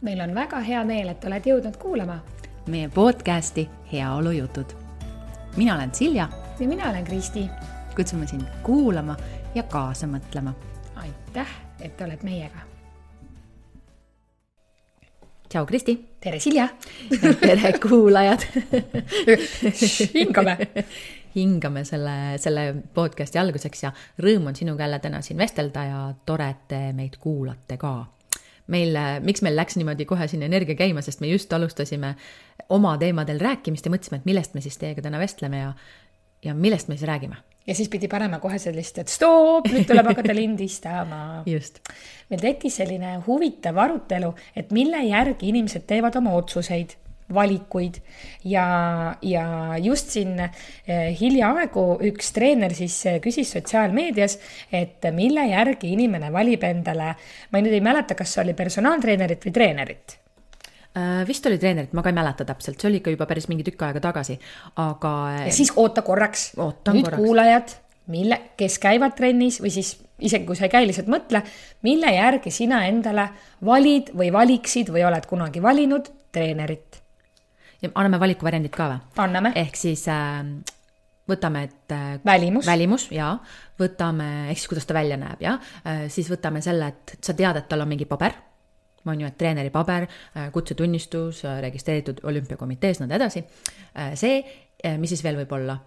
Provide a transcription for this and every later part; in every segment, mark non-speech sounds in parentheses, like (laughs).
meil on väga hea meel, et oled jõudnud kuulama meie podcasti Heaolujutud. mina olen Silja. ja mina olen Kristi. kutsume sind kuulama ja kaasa mõtlema. aitäh, et oled meiega. tšau, Kristi. tere, Silja. (laughs) tere, kuulajad (laughs) hingame hingame selle, selle podcasti alguseks ja rõõm on sinuga jälle täna siin vestelda ja tore, et te meid kuulate ka meil, miks meil läks niimoodi kohe siin energia käima, sest me just alustasime oma teemadel rääkimist ja mõtlesime, et millest me siis teiega täna vestleme ja, ja millest me siis räägime. ja siis pidi panema kohe sellist, et stopp, nüüd tuleb hakata (laughs) lindistama. just. meil tekkis selline huvitav arutelu, et mille järgi inimesed teevad oma otsuseid valikuid ja, ja just siin eh, hiljaaegu üks treener siis eh, küsis sotsiaalmeedias, et mille järgi inimene valib endale, ma nüüd ei mäleta, kas see oli personaaltreenerit või treenerit äh, vist oli treenerit, ma ka ei mäleta täpselt, see oli ikka juba päris mingi tükk aega tagasi, aga. ja siis oota korraks. nüüd korraks. kuulajad, mille, kes käivad trennis või siis isegi kui sa ei käi, lihtsalt mõtle, mille järgi sina endale valid või valiksid või oled kunagi valinud treenerit ja anname valikuvariandid ka või? anname. ehk siis äh, võtame, et äh, välimus, välimus ja võtame, ehk siis kuidas ta välja näeb ja äh, siis võtame selle, et sa tead, et tal on mingi paber, on ju, et treeneri paber, äh, kutsetunnistus, registreeritud olümpiakomitees, nõnda edasi. see, mis siis veel võib olla?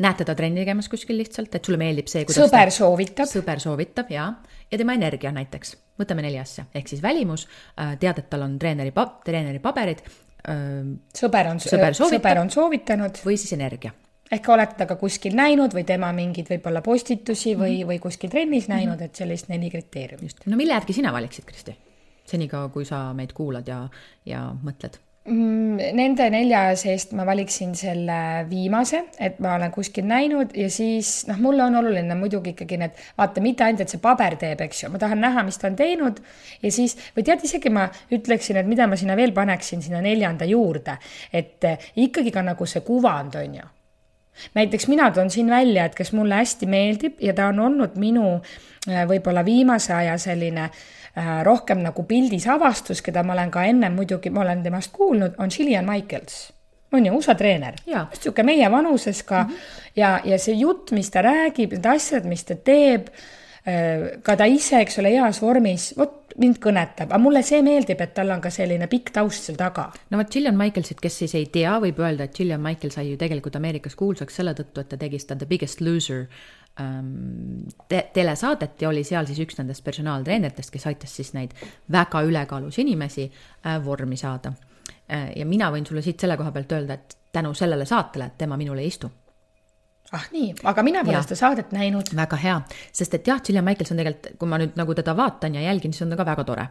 Näed teda trenni tegemas kuskil lihtsalt, et sulle meeldib see, kuidas sõber ta, soovitab. sõber soovitab ja, ja tema energia näiteks võtame neli asja, ehk siis välimus, äh, tead, et tal on treeneri, treeneri paberid. Äh, sõber on, sõber, sõber on soovitanud. või siis energia. ehk olete temaga kuskil näinud või tema mingeid võib-olla postitusi või mm, -hmm. või kuskil trennis näinud mm, -hmm. et sellist neli kriteeriumit. no mille järgi sina valiksid, Kristi? senikaua, kui sa meid kuulad ja, ja mõtled nende nelja seest ma valiksin selle viimase, et ma olen kuskil näinud ja siis noh, mulle on oluline muidugi ikkagi need, vaata, mitte ainult, et see paber teeb, eks ju, ma tahan näha, mis ta on teinud ja siis, või tead, isegi ma ütleksin, et mida ma sinna veel paneksin sinna neljanda juurde, et eh, ikkagi ka nagu see kuvand on ju. Näiteks mina toon siin välja, et kes mulle hästi meeldib ja ta on olnud minu eh, võib-olla viimase aja selline Äh, rohkem nagu pildis avastus, keda ma olen ka ennem muidugi, ma olen temast kuulnud, on Gillian Michaels. on ju, USA treener. niisugune meie vanuses ka mm -hmm. ja, ja see jutt, mis ta räägib, need asjad, mis ta teeb, äh, ka ta ise, eks ole, heas vormis, vot mind kõnetab, aga mulle see meeldib, et tal on ka selline pikk taust seal taga. no vot, Gillian Michaelsit, kes siis ei tea, võib öelda, et Gillian Michael sai ju tegelikult Ameerikas kuulsaks selle tõttu, et ta tegi seda The Biggest Loser te telesaadet ja oli seal siis üks nendest personaaltreeneritest, kes aitas siis neid väga ülekaalus inimesi äh, vormi saada. Äh, ja mina võin sulle siit selle koha pealt öelda, et tänu sellele saatele tema minule ei istu ah nii, aga mina pole seda saadet näinud. väga hea, sest et jah, Gillian Michaels on tegelikult, kui ma nüüd nagu teda vaatan ja jälgin, siis on ta ka väga tore.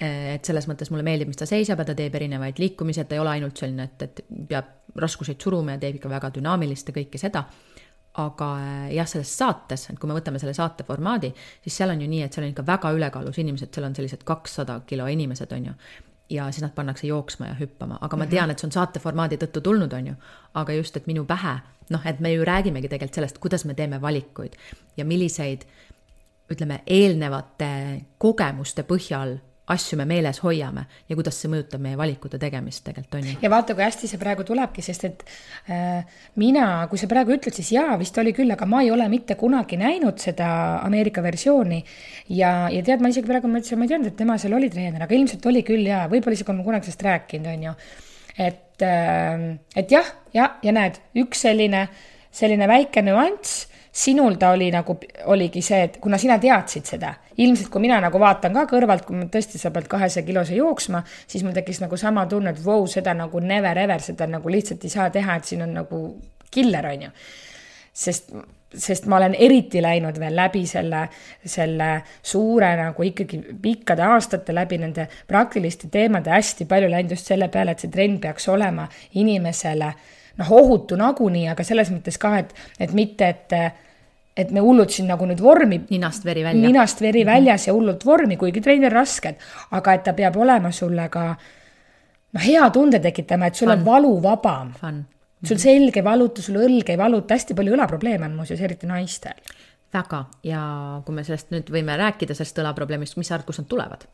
Äh, et selles mõttes mulle meeldib, mis ta seisab ja ta teeb erinevaid liikumisi, et ta ei ole ainult selline, et, et peab raskuseid suruma ja teeb ikka väga dünaamilist ja kõike seda aga äh, jah, selles saates, et kui me võtame selle saate formaadi, siis seal on ju nii, et seal on ikka väga ülekaalus inimesed, seal on sellised kakssada kilo inimesed, on ju. ja siis nad pannakse jooksma ja hüppama, aga ma mhm. tean, et see on saate formaadi tõttu tulnud, on ju. aga just, et minu pähe, noh, et me ju räägimegi tegelikult sellest, kuidas me teeme valikuid ja milliseid ütleme, eelnevate kogemuste põhjal asju me meeles hoiame ja kuidas see mõjutab meie valikute tegemist tegelikult, on ju. ja vaata, kui hästi see praegu tulebki, sest et äh, mina, kui sa praegu ütled, siis jaa, vist oli küll, aga ma ei ole mitte kunagi näinud seda Ameerika versiooni. ja, ja tead, ma isegi praegu mõtlesin, ma ei teadnud, et tema seal oli treener, aga ilmselt oli küll jaa, võib-olla isegi olen kunagi sellest rääkinud, on ju. et äh,, et jah, ja, ja näed, üks selline, selline väike nüanss sinul ta oli nagu, oligi see, et kuna sina teadsid seda, ilmselt kui mina nagu vaatan ka kõrvalt, kui tõesti sa pead kahesaja kilose jooksma, siis mul tekkis nagu sama tunne, et vau, seda nagu never ever, seda nagu lihtsalt ei saa teha, et siin on nagu killer, on ju. sest, sest ma olen eriti läinud veel läbi selle, selle suure nagu ikkagi pikkade aastate läbi nende praktiliste teemade hästi palju läinud just selle peale, et see trenn peaks olema inimesele noh, ohutu nagunii, aga selles mõttes ka, et, et mitte, et et me hullult siin nagu nüüd vormi. ninast veri välja. ninast veri mhm. väljas ja hullult vormi, kuigi treener rasked, aga et ta peab olema sulle ka noh, hea tunde tekitama, et sul Fun. on valuvabam. sul mhm. selg ei valuta, sul õlg ei valuta, hästi palju õlaprobleeme on muuseas, eriti naistel. väga ja kui me sellest nüüd võime rääkida, sellest õlaprobleemist, mis sa arvad, kust nad tulevad?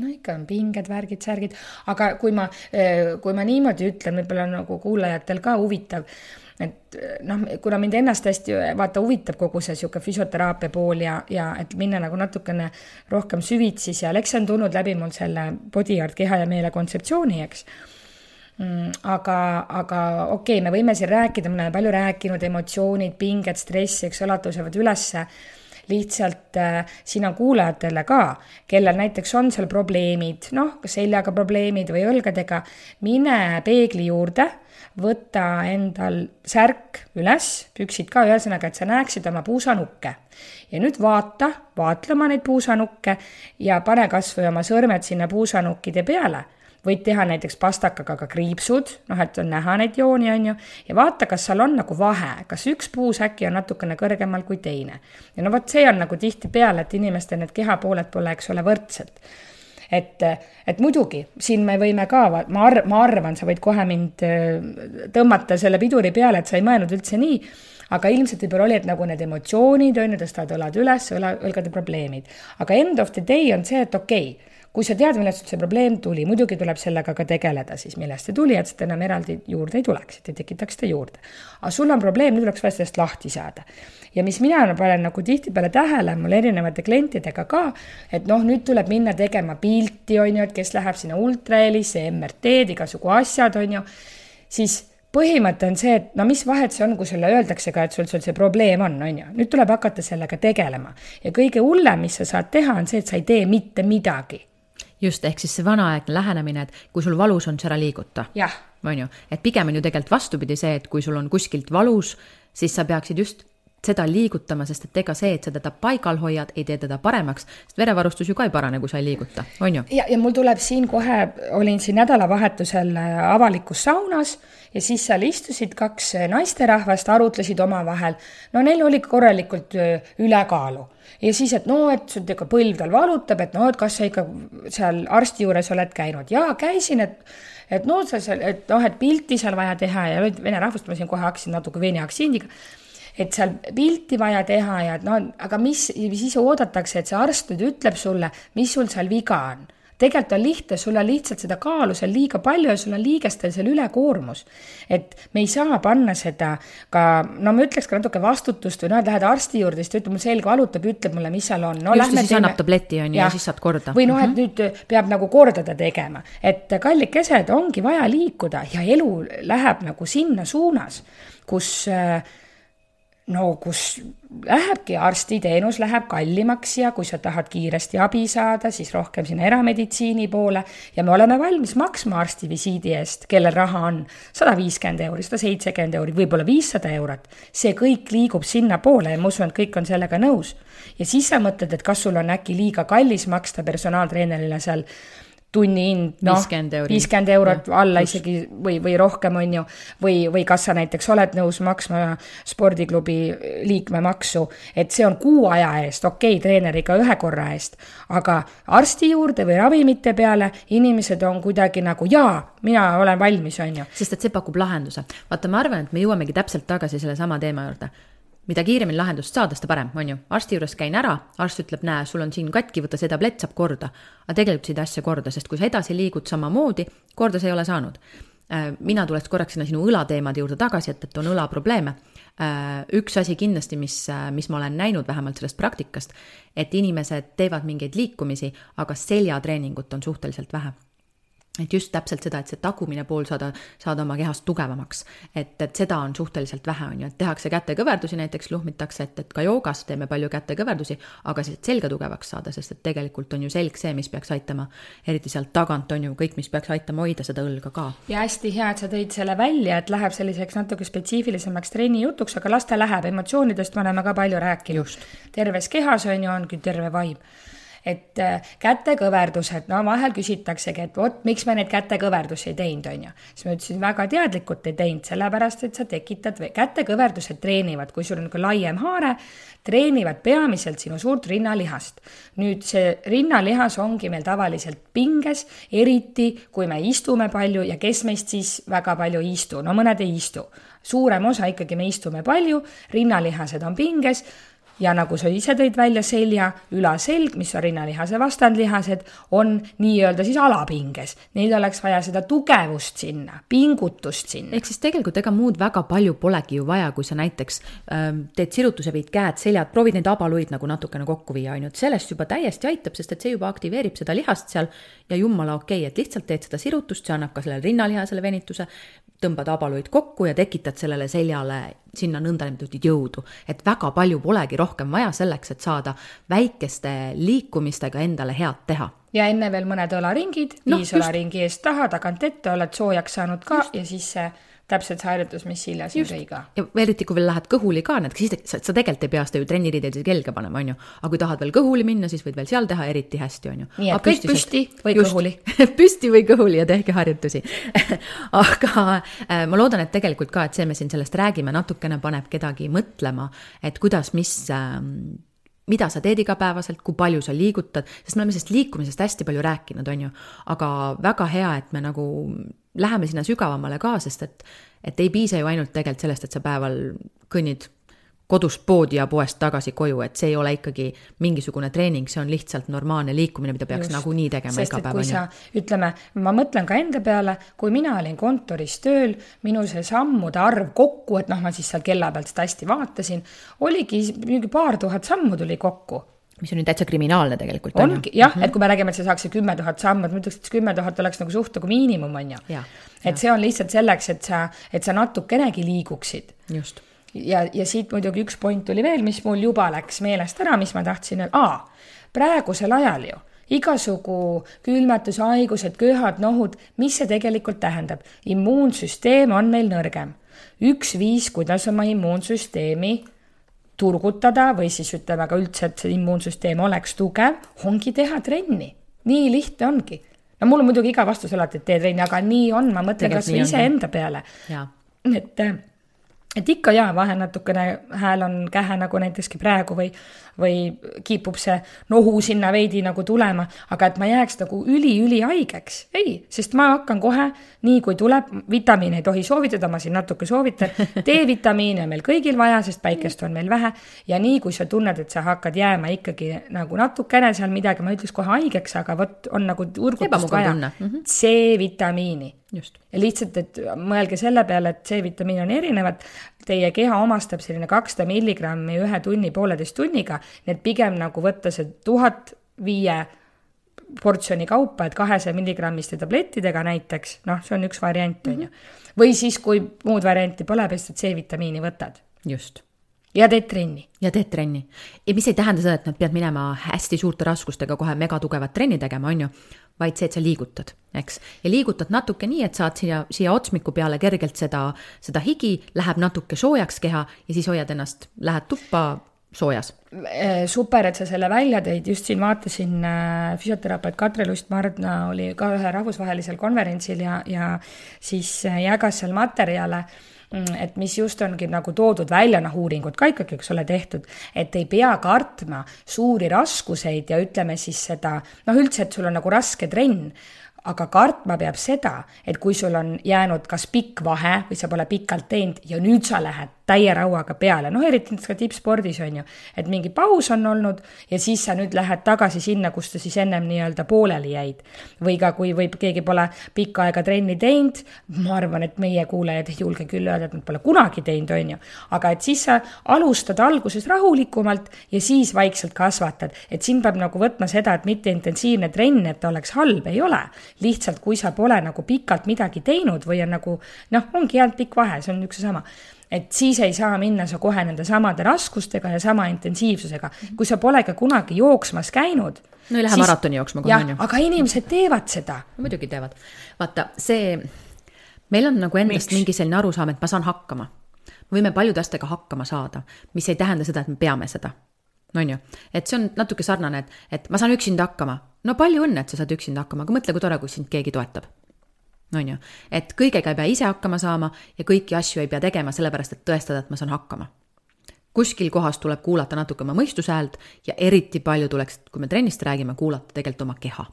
No ikka on pinged, värgid, särgid, aga kui ma, eh, kui ma niimoodi ütlen, võib-olla nagu kuulajatel ka huvitav, et noh, kuna mind ennast hästi vaata huvitab kogu see sihuke füsioteraapia pool ja, ja et minna nagu natukene rohkem süvitsi seal, eks see on tulnud läbi mul selle body art keha ja meele kontseptsiooni, eks. Mm, aga, aga okei okay,, me võime siin rääkida, me oleme palju rääkinud, emotsioonid, pinged, stress, eks ole, tõusevad ülesse lihtsalt äh, siin on kuulajatele ka, kellel näiteks on seal probleemid, noh, seljaga probleemid või õlgadega, mine peegli juurde, võta endal särk üles, püksid ka, ühesõnaga, et sa näeksid oma puusanukke. ja nüüd vaata, vaatle oma neid puusanukke ja pane kas või oma sõrmed sinna puusanukkide peale võid teha näiteks pastakaga ka kriipsud, noh, et on näha neid jooni, on ju, ja vaata, kas seal on nagu vahe, kas üks puus äkki on natukene kõrgemal kui teine. ja no vot, see on nagu tihtipeale, et inimestel need kehapooled pole, eks ole, võrdsed et, et muidugi siin me võime ka, ma ar-, ma arvan, sa võid kohe mind äh, tõmmata selle piduri peale, et sa ei mõelnud üldse nii, aga ilmselt võib-olla oli, et nagu need emotsioonid on ju, tõstavad õlad üles, õla, õlgade probleemid. aga end of the day on see, et okei okay, kui sa tead, millest see probleem tuli, muidugi tuleb sellega ka tegeleda siis, millest see tuli, et seda enam eraldi juurde ei tuleks, et ei tekitaks seda juurde. aga sul on probleem, nüüd oleks vaja sellest lahti saada. ja mis mina panen nagu tihtipeale tähele mul erinevate klientidega ka, et noh, nüüd tuleb minna tegema pilti, on ju, et kes läheb sinna ultrahelisse, MRT-d, igasugu asjad, on ju, siis põhimõte on see, et no mis vahet see on, kui sulle öeldakse ka, et sul, sul see probleem on, on ju. nüüd tuleb hakata sellega tegelema ja kõige hullem, mis sa saad teha, on see, et sa ei tee mitte midagi just, ehk siis see vanaaegne lähenemine, et kui sul valus on, siis ära liiguta. on ju, et pigem on ju tegelikult vastupidi see, et kui sul on kuskilt valus, siis sa peaksid just seda liigutama, sest et ega see, et sa teda paigal hoiad, ei tee teda paremaks, sest verevarustus ju ka ei parane, kui sa ei liiguta, on ju? ja, ja mul tuleb siin kohe, olin siin nädalavahetusel äh, avalikus saunas ja siis seal istusid kaks äh, naisterahvast, arutlesid omavahel. no neil oli korralikult äh, ülekaalu ja siis, et no, et sul ikka põlv tal valutab, et no, et kas sa ikka seal arsti juures oled käinud ja käisin, et et no sa seal, et noh, et pilti seal vaja teha ja vene rahvust ma siin kohe hakkasin natuke veini aktsiindiga et seal pilti vaja teha ja no aga mis, siis oodatakse, et see arst nüüd ütleb sulle, mis sul seal viga on tegelikult on lihtne, sul on lihtsalt seda kaalu seal liiga palju ja sul on liigestel seal ülekoormus. et me ei saa panna seda ka, no ma ütleks ka natuke vastutust või noh, et lähed arsti juurde, siis ta ütleb, mul selg valutab, ütleb mulle, mis seal on no,. just, siis teeme... annab tableti on ju ja, ja siis saad korda. või noh, et mhm. nüüd peab nagu korda ta tegema, et kallikesed, ongi vaja liikuda ja elu läheb nagu sinna suunas, kus äh, no kus lähebki arstiteenus läheb kallimaks ja kui sa tahad kiiresti abi saada, siis rohkem sinna erameditsiini poole ja me oleme valmis maksma arstivisiidi eest, kellel raha on sada viiskümmend euri, sada seitsekümmend euri, võib-olla viissada eurot. see kõik liigub sinnapoole ja ma usun, et kõik on sellega nõus. ja siis sa mõtled, et kas sul on äkki liiga kallis maksta personaaltreenerile seal tunni hind, noh, viiskümmend eurot ja, alla just. isegi või, või rohkem, on ju, või, või kas sa näiteks oled nõus maksma spordiklubi liikmemaksu, et see on kuu aja eest, okei okay,, treeneriga ühe korra eest, aga arsti juurde või ravimite peale inimesed on kuidagi nagu jaa, mina olen valmis, on ju. sest et see pakub lahenduse. vaata, ma arvan, et me jõuamegi täpselt tagasi sellesama teema juurde mida kiiremini lahendust saada, seda parem, on ju. arsti juures käin ära, arst ütleb, näe, sul on siin katki, võta see tablett, saab korda. aga tegelikult tee asja korda, sest kui sa edasi liigud samamoodi, korda sa ei ole saanud. Äh, mina tuleks korraks sinna sinu õlateemade juurde tagasi, et, et on õlaprobleeme. Äh, üks asi kindlasti, mis, äh, mis ma olen näinud vähemalt sellest praktikast, et inimesed teevad mingeid liikumisi, aga seljatreeningut on suhteliselt vähe et just täpselt seda, et see tagumine pool saada, saada oma kehast tugevamaks. et, et seda on suhteliselt vähe, on ju, et tehakse kätekõverdusi näiteks, luhmitakse, et, et ka joogas teeme palju kätekõverdusi, aga siis, et selga tugevaks saada, sest et tegelikult on ju selg see, mis peaks aitama, eriti sealt tagant on ju kõik, mis peaks aitama hoida seda õlga ka. ja hästi hea, et sa tõid selle välja, et läheb selliseks natuke spetsiifilisemaks trenni jutuks, aga las ta läheb, emotsioonidest me oleme ka palju rääkinud. terves kehas on ju, ongi terve vaim et äh, kätekõverdused, no vahel küsitaksegi, et vot, miks me neid kätekõverdusi ei teinud, on ju. siis ma ütlesin, väga teadlikult ei teinud, sellepärast et sa tekitad, kätekõverdused treenivad, kui sul on niisugune laiem haare, treenivad peamiselt sinu suurt rinnalihast. nüüd see rinnalihas ongi meil tavaliselt pinges, eriti kui me istume palju ja kes meist siis väga palju ei istu, no mõned ei istu. suurem osa ikkagi me istume palju, rinnalihased on pinges ja nagu sa ise tõid välja, selja ülaselg, mis on rinnalihase vastandlihased, on nii-öelda siis alapinges. Neil oleks vaja seda tugevust sinna, pingutust sinna. ehk siis tegelikult ega muud väga palju polegi ju vaja, kui sa näiteks ähm, teed sirutuse, viid käed, seljad, proovid neid abaluid nagu natukene kokku viia, on ju, et sellest juba täiesti aitab, sest et see juba aktiveerib seda lihast seal ja jumala okei okay,, et lihtsalt teed seda sirutust, see annab ka sellele rinnalihasele venituse, tõmbad abaluid kokku ja tekitad sellele seljale sinna nõndanimetatud jõudu. et väga palju polegi rohkem vaja selleks, et saada väikeste liikumistega endale head teha ja enne veel mõned õlaringid no,, viis õlaringi eest taha, tagant ette, oled soojaks saanud ka just. ja siis see täpselt see harjutus, mis Silja siin tõi ka. ja eriti, kui veel lähed kõhuli ka, need, siis sa, sa tegelikult ei pea seda ju trenniriideid kelge panema, on ju. aga kui tahad veel kõhuli minna, siis võid veel seal teha eriti hästi, on ju. nii et kõik püsti või just, kõhuli (laughs) püsti või kõhuli ja tehke harjutusi (laughs) aga äh, ma loodan, et tegelikult ka, et see, me siin sellest räägime, natukene paneb kedagi mõtlema, et kuidas, mis äh, mida sa teed igapäevaselt, kui palju sa liigutad, sest me oleme sellest liikumisest hästi palju rääkinud, on ju, aga väga hea, et me nagu läheme sinna sügavamale ka, sest et, et ei piisa ju ainult tegelikult sellest, et sa päeval kõnnid kodust poodi ja poest tagasi koju, et see ei ole ikkagi mingisugune treening, see on lihtsalt normaalne liikumine, mida peaks nagunii tegema iga päev. kui sa, ütleme, ma mõtlen ka enda peale, kui mina olin kontoris tööl, minu see sammude arv kokku, et noh, ma siis seal kella pealt seda hästi vaatasin, oligi mingi paar tuhat sammu tuli kokku mis on ju täitsa kriminaalne tegelikult. ongi jah mm, -hmm. et kui me räägime, et sa saaksid kümme tuhat sammu, et ma ütleks, et kümme tuhat oleks nagu suht nagu miinimum, on ju. et see on lihtsalt selleks, et sa, et sa natukenegi liiguksid. just ja, ja siit muidugi üks point tuli veel, mis mul juba läks meelest ära, mis ma tahtsin öelda, praegusel ajal ju igasugu külmetus, haigused, köhad, nohud, mis see tegelikult tähendab? immuunsüsteem on meil nõrgem. üks viis, kuidas oma immuunsüsteemi turgutada või siis ütleme ka üldse, et see immuunsüsteem oleks tugev, ongi teha trenni. nii lihtne ongi. no mul on muidugi iga vastus alati, et tee trenni, aga nii on, ma mõtlen kas või iseenda peale. et et ikka jaa, vahel natukene hääl on kähe nagu näiteski praegu või, või kipub see nohu sinna veidi nagu tulema, aga et ma jääks nagu üli-ülihaigeks, ei, sest ma hakkan kohe, nii kui tuleb, vitamiine ei tohi soovitada, ma siin natuke soovitan, (laughs) D-vitamiine on meil kõigil vaja, sest päikest on meil vähe. Ja nii, kui sa tunned, et sa hakkad jääma ikkagi nagu natukene seal midagi, ma ei ütleks kohe haigeks, aga vot on nagu urgutust vaja, mhm. C-vitamiini just. ja lihtsalt, et mõelge selle peale, et C-vitamiini on erinevad, teie keha omastab selline kakssada milligrammi ühe tunni, pooleteist tunniga, nii et pigem nagu võtta see tuhat viie portsjoni kaupa, et kahesaja milligrammiste tablettidega näiteks, noh, see on üks variant, on ju. Mhm. või siis, kui muud varianti pole, lihtsalt C-vitamiini võtad. just ja teed trenni. ja teed trenni. ja mis ei tähenda seda, et nad peavad minema hästi suurte raskustega kohe megatugevat trenni tegema, on ju, vaid see, et sa liigutad, eks. ja liigutad natuke nii, et saad siia, siia otsmiku peale kergelt seda, seda higi, läheb natuke soojaks keha ja siis hoiad ennast, lähed tuppa soojas. Äh, super, et sa selle välja tõid, just siin vaatasin äh, füsioterapeut Katre Lust-Mardna oli ka ühel rahvusvahelisel konverentsil ja, ja siis äh, jagas seal materjale et mis just ongi nagu toodud välja, noh, uuringud ka ikkagi, eks ole, tehtud, et ei pea kartma suuri raskuseid ja ütleme siis seda, noh, üldse, et sul on nagu raske trenn, aga kartma peab seda, et kui sul on jäänud kas pikk vahe või sa pole pikalt teinud ja nüüd sa lähed täie rauaga peale, noh eriti näiteks ka tippspordis on ju, et mingi paus on olnud ja siis sa nüüd lähed tagasi sinna, kus sa siis ennem nii-öelda pooleli jäid. või ka, kui võib, keegi pole pikka aega trenni teinud, ma arvan, et meie kuulajad ei julge küll öelda, et nad pole kunagi teinud, on ju, aga et siis sa alustad alguses rahulikumalt ja siis vaikselt kasvatad, et siin peab nagu võtma seda, et mitte intensiivne trenn, et ta oleks halb, ei ole. Lihtsalt, kui sa pole nagu pikalt midagi teinud või on nagu noh, ongi jäänud pikk vahe, see on üks ja sama et siis ei saa minna sa kohe nende samade raskustega ja sama intensiivsusega, kui sa pole ka kunagi jooksmas käinud. no ei lähe siis... maratoni jooksma kohe, on ju. aga inimesed teevad seda no,. muidugi teevad. vaata, see, meil on nagu endast Miks? mingi selline arusaam, et ma saan hakkama. me võime paljude asjadega hakkama saada, mis ei tähenda seda, et me peame seda. On ju, et see on natuke sarnane, et, et ma saan üksinda hakkama. no palju õnne, et sa saad üksinda hakkama, aga mõtle, kui tore, kui sind keegi toetab on ju, et kõigega ei pea ise hakkama saama ja kõiki asju ei pea tegema sellepärast, et tõestada, et ma saan hakkama. kuskil kohas tuleb kuulata natuke oma mõistuse häält ja eriti palju tuleks, kui me trennist räägime, kuulata tegelikult oma keha.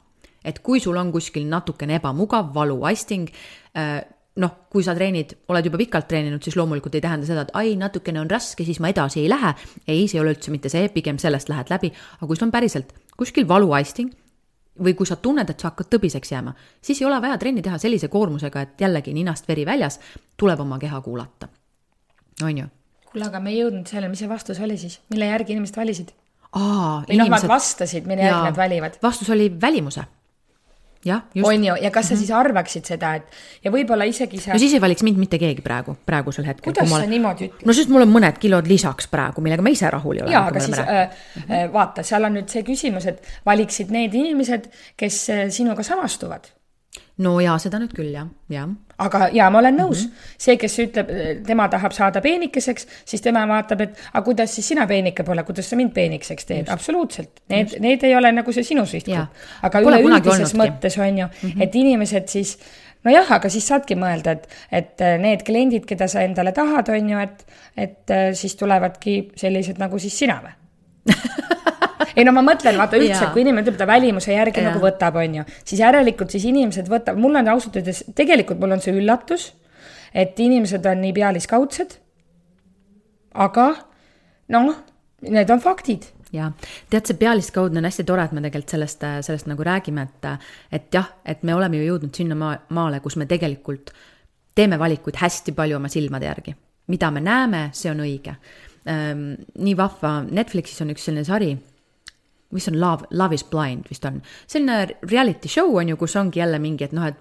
et kui sul on kuskil natukene ebamugav, valu, asting äh,, noh, kui sa treenid, oled juba pikalt treeninud, siis loomulikult ei tähenda seda, et ai, natukene on raske, siis ma edasi ei lähe. ei, see ei ole üldse mitte see, pigem sellest lähed läbi, aga kui sul on päriselt kuskil valuaisting või kui sa tunned, et sa hakkad tõbiseks jääma, siis ei ole vaja trenni teha sellise koormusega, et jällegi ninast veri väljas, tuleb oma keha kuulata. on ju? kuule, aga me ei jõudnud sellele, mis see vastus oli siis, mille järgi inimesed valisid? aa, või noh, nad vastasid, mille järgi nad valivad. vastus oli välimuse. On ju, ja kas sa mm -hmm. siis arvaksid seda, et ja võib-olla isegi sa. no siis ei valiks mind mitte keegi praegu, praegusel hetkel. kuidas sa olen... niimoodi ütled? no sest mul on mõned kilod lisaks praegu, millega ma ise rahul ei ole. jaa, aga siis äh, äh, vaata, seal on nüüd see küsimus, et valiksid need inimesed, kes äh, sinuga samastuvad no jaa, seda nüüd küll jah, jah. Aga jaa, ma olen nõus mm, -hmm. see, kes ütleb, tema tahab saada peenikeseks, siis tema vaatab, et aga kuidas siis sina peenike pole, kuidas sa mind peenikeseks teed, absoluutselt. Need, need ei ole nagu see sinu sihtgrupp. aga üleüldises mõttes on ju mm, -hmm. et inimesed siis nojah, aga siis saadki mõelda, et, et need kliendid, keda sa endale tahad, on ju, et, et siis tulevadki sellised nagu siis sina või (laughs) ei no ma mõtlen, vaata üldse, kui inimene ütleb, ta välimuse järgi ja. nagu võtab, on ju, siis järelikult siis inimesed võtab, mul on ausalt öeldes, tegelikult mul on see üllatus, et inimesed on nii pealiskaudsed. aga noh, need on faktid ja tead, see pealiskaudne on hästi tore, et me tegelikult sellest, sellest nagu räägime, et, et jah, et me oleme ju jõudnud sinna maa, maale, kus me tegelikult teeme valikuid hästi palju oma silmade järgi. mida me näeme, see on õige. Ehm, nii vahva, Netflixis on üks selline sari mis on Love, Love is blind vist on, selline reality show on ju, kus ongi jälle mingi, et noh, et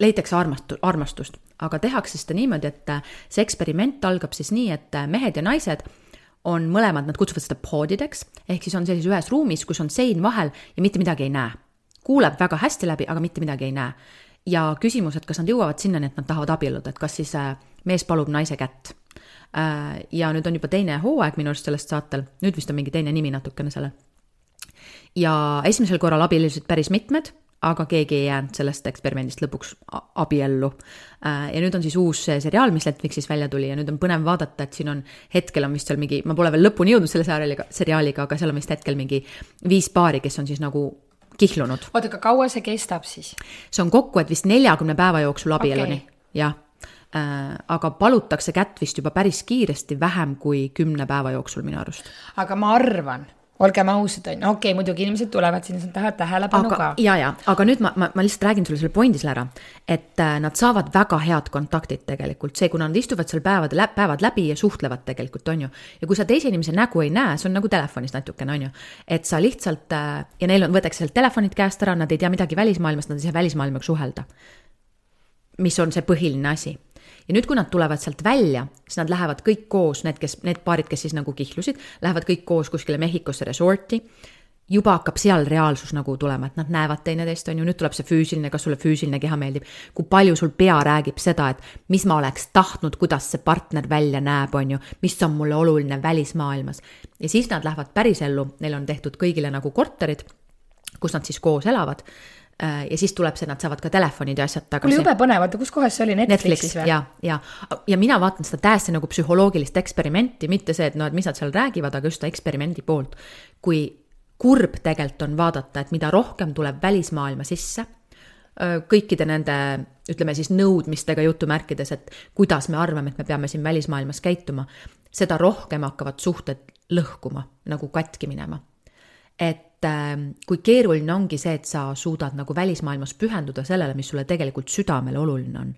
leitakse armastu-, armastust, aga tehakse seda niimoodi, et äh, see eksperiment algab siis nii, et äh, mehed ja naised on mõlemad, nad kutsuvad seda poodideks, ehk siis on sellises ühes ruumis, kus on sein vahel ja mitte midagi ei näe. kuuleb väga hästi läbi, aga mitte midagi ei näe. ja küsimus, et kas nad jõuavad sinnani, et nad tahavad abielluda, et kas siis äh, mees palub naise kätt. ja nüüd on juba teine hooaeg minu arust sellest saatel, nüüd vist on mingi teine nimi natukene sellel ja esimesel korral abiellusid päris mitmed, aga keegi ei jäänud sellest eksperimendist lõpuks abiellu. Äh, ja nüüd on siis uus seriaal, mis Netflixis välja tuli ja nüüd on põnev vaadata, et siin on, hetkel on vist seal mingi, ma pole veel lõpuni jõudnud selle seriaaliga, seriaaliga, aga seal on vist hetkel mingi viis paari, kes on siis nagu kihlunud. oota, aga kaua see kestab siis? see on kokku, et vist neljakümne päeva jooksul abielluni okay., jah äh,. aga palutakse kätt vist juba päris kiiresti, vähem kui kümne päeva jooksul minu arust. aga ma arvan olgem ausad, on ju, okei okay,, muidugi inimesed tulevad sinna, sa tahad tähelepanu ka. ja, ja, aga nüüd ma, ma, ma lihtsalt räägin sulle selle pointi selle ära, et äh, nad saavad väga head kontaktid tegelikult, see, kuna nad istuvad seal päevad, päevad läbi ja suhtlevad tegelikult, on ju. ja kui sa teise inimese nägu ei näe, see on nagu telefonis natukene, on ju. et sa lihtsalt äh, ja neil on, võetakse sealt telefonid käest ära, nad ei tea midagi välismaailmast, nad ei saa välismaailmaga suhelda. mis on see põhiline asi ja nüüd, kui nad tulevad sealt välja, siis nad lähevad kõik koos, need, kes, need paarid, kes siis nagu kihlusid, lähevad kõik koos kuskile Mehhikosse resorti. juba hakkab seal reaalsus nagu tulema, et nad näevad teineteist, on ju, nüüd tuleb see füüsiline, kas sulle füüsiline keha meeldib. kui palju sul pea räägib seda, et mis ma oleks tahtnud, kuidas see partner välja näeb, on ju, mis on mulle oluline välismaailmas. ja siis nad lähevad pärisellu, neil on tehtud kõigile nagu korterid, kus nad siis koos elavad ja siis tuleb see, nad saavad ka telefonid ja asjad tagasi. oli jube põnev, oota, kus kohas see oli, Netflixis Netflix, või? ja, ja, ja mina vaatan seda täiesti nagu psühholoogilist eksperimenti, mitte see, et noh, et mis nad seal räägivad, aga just seda eksperimendi poolt. kui kurb tegelikult on vaadata, et mida rohkem tuleb välismaailma sisse, kõikide nende, ütleme siis nõudmistega jutumärkides, et kuidas me arvame, et me peame siin välismaailmas käituma, seda rohkem hakkavad suhted lõhkuma, nagu katki minema. et et ähm, kui keeruline ongi see, et sa suudad nagu välismaailmas pühenduda sellele, mis sulle tegelikult südamele oluline on.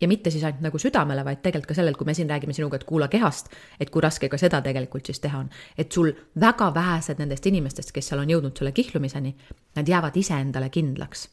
ja mitte siis ainult nagu südamele, vaid tegelikult ka sellel, kui me siin räägime sinuga, et kuula kehast, et kui raske ka seda tegelikult siis teha on. et sul väga vähesed nendest inimestest, kes seal on jõudnud selle kihlumiseni, nad jäävad iseendale kindlaks.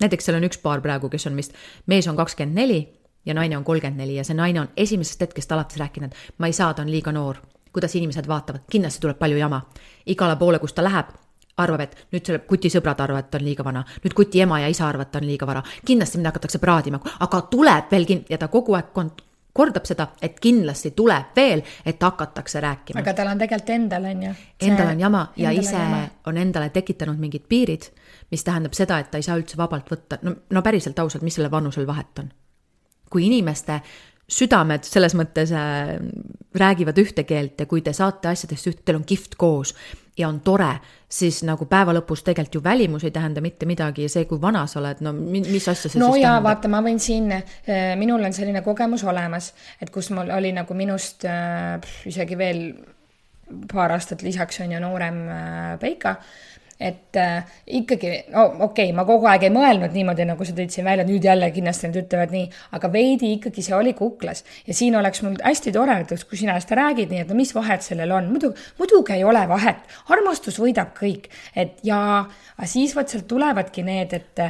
näiteks seal on üks paar praegu, kes on vist, mees on kakskümmend neli ja naine on kolmkümmend neli ja see naine on esimesest hetkest alates rääkinud, ma ei saa, ta on liiga noor kuidas inimesed vaatavad, kindlasti tuleb palju jama. igale poole, kus ta läheb, arvab, et nüüd selle kuti sõbrad arvavad, et ta on liiga vana, nüüd kuti ema ja isa arvavad, et ta on liiga vara, kindlasti mind hakatakse praadima, aga tuleb veel kin- ja ta kogu aeg kont-, kordab seda, et kindlasti tuleb veel, et hakatakse rääkima. aga tal on tegelikult endal on ju. Endal on jama ja ise jama. on endale tekitanud mingid piirid, mis tähendab seda, et ta ei saa üldse vabalt võtta, no, no päriselt ausalt, mis sellel vanusel vahet on? kui inimeste südamed selles mõttes äh, räägivad ühte keelt ja kui te saate asjadest üht, teil on kihvt koos ja on tore, siis nagu päeva lõpus tegelikult ju välimus ei tähenda mitte midagi ja see, kui vana sa oled, no mis asja see no siis jaa, tähendab? vaata, ma võin siin, minul on selline kogemus olemas, et kus mul oli nagu minust äh, isegi veel paar aastat lisaks on ju noorem äh, Peika et äh, ikkagi, no okei okay,, ma kogu aeg ei mõelnud niimoodi, nagu sa tõid siin välja, nüüd jälle kindlasti nad ütlevad nii, aga veidi ikkagi see oli kuklas. ja siin oleks mul hästi tore, et kui sina seda räägid nii, et no mis vahet sellel on, muidu, muidugi ei ole vahet, armastus võidab kõik, et aga siis vot sealt tulevadki need, et,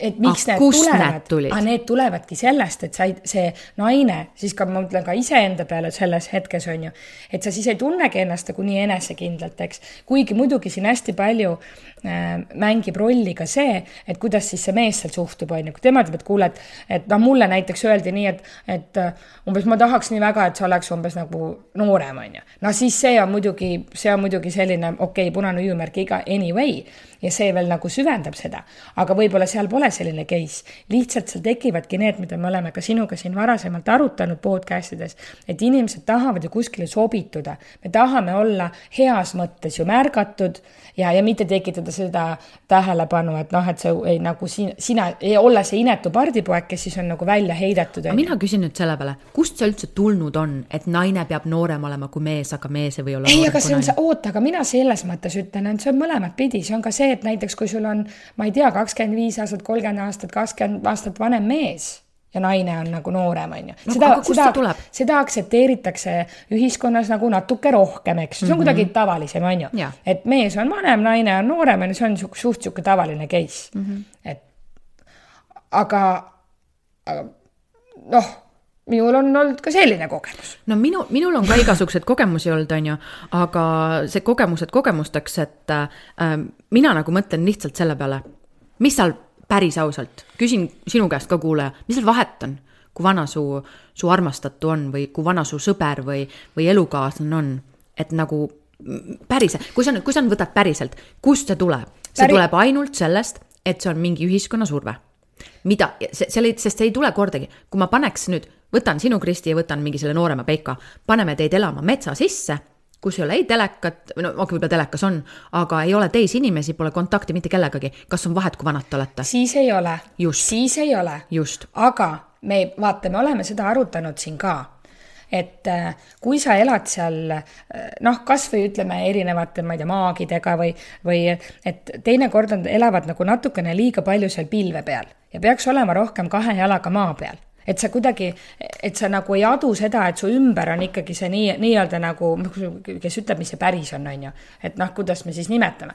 et miks Ah, need tulevad, aga need tulevadki sellest, et sa ei, see naine, siis ka ma mõtlen ka iseenda peale selles hetkes on ju, et sa siis ei tunnegi ennast nagu nii enesekindlalt, eks. kuigi muidugi siin hästi palju äh, mängib rolli ka see, et kuidas siis see mees seal suhtub, on ju, kui tema ütleb, et kuule, et, et noh, mulle näiteks öeldi nii, et, et äh, umbes ma tahaks nii väga, et sa oleks umbes nagu noorem, on ju. no siis see on muidugi, see on muidugi selline okei okay,, punane hüüumärk iga anyway ja see veel nagu süvendab seda. aga võib-olla seal pole selline case, lihtsalt seal tekivadki need, mida me oleme ka sinuga siin varasemalt arutanud podcast ides, et inimesed tahavad ju kuskile sobituda. me tahame olla heas mõttes ju märgatud ja, ja mitte tekitada seda tähelepanu, et noh, et sa ei nagu sina, sina, olla see inetu pardipoeg, kes siis on nagu välja heidetud. mina küsin nüüd selle peale, kust see üldse tulnud on, et naine peab noorem olema kui mees, aga mees ei või olla ei, aga see on see, oota, aga mina selles mõttes ütlen, et see on mõlemat pidi, see on ka see, et näiteks kui sul on, ma ei tea, kakskümmend viis aastat, kolmkümmend aastat, kakskümmend aastat vanem mees ja naine on nagu noorem, on ju. See tuleb? seda aktsepteeritakse ühiskonnas nagu natuke rohkem, eks, see on kuidagi tavalisem, on ju. Et mees on vanem, naine on noorem, on ju, see on suht, suht sihuke tavaline case mm. -hmm. et aga, aga noh, minul on olnud ka selline kogemus. no minu, minul on ka igasuguseid kogemusi olnud, on ju, aga see kogemused kogemusteks, et äh, mina nagu mõtlen lihtsalt selle peale, mis seal päris ausalt, küsin sinu käest ka, kuulaja, mis seal vahet on, kui vana su, su armastatu on või kui vana su sõber või, või elukaaslane on, et nagu päriselt, kui sa nüüd, kui sa nüüd võtad päriselt, kust see tuleb? see Päri- tuleb ainult sellest, et see on mingi ühiskonna surve mida, seal ei, sest see ei tule kordagi, kui ma paneks nüüd, võtan sinu, Kristi, ja võtan mingi selle noorema Peika, paneme teid elama metsa sisse, kus ei ole ei telekat, no okei, võib-olla telekas on, aga ei ole teisi inimesi, pole kontakti mitte kellegagi. kas on vahet, kui vanad te olete? siis ei ole. Just. siis ei ole. just, aga me, vaata, me oleme seda arutanud siin ka, et äh, kui sa elad seal äh, noh, kasvõi ütleme erinevate, ma ei tea, maagidega või, või et teinekord on, elavad nagu natukene liiga palju seal pilve peal ja peaks olema rohkem kahe jalaga maa peal et sa kuidagi, et sa nagu ei adu seda, et su ümber on ikkagi see nii, nii-öelda nagu, kes ütleb, mis see päris on, on ju. et noh, kuidas me siis nimetame.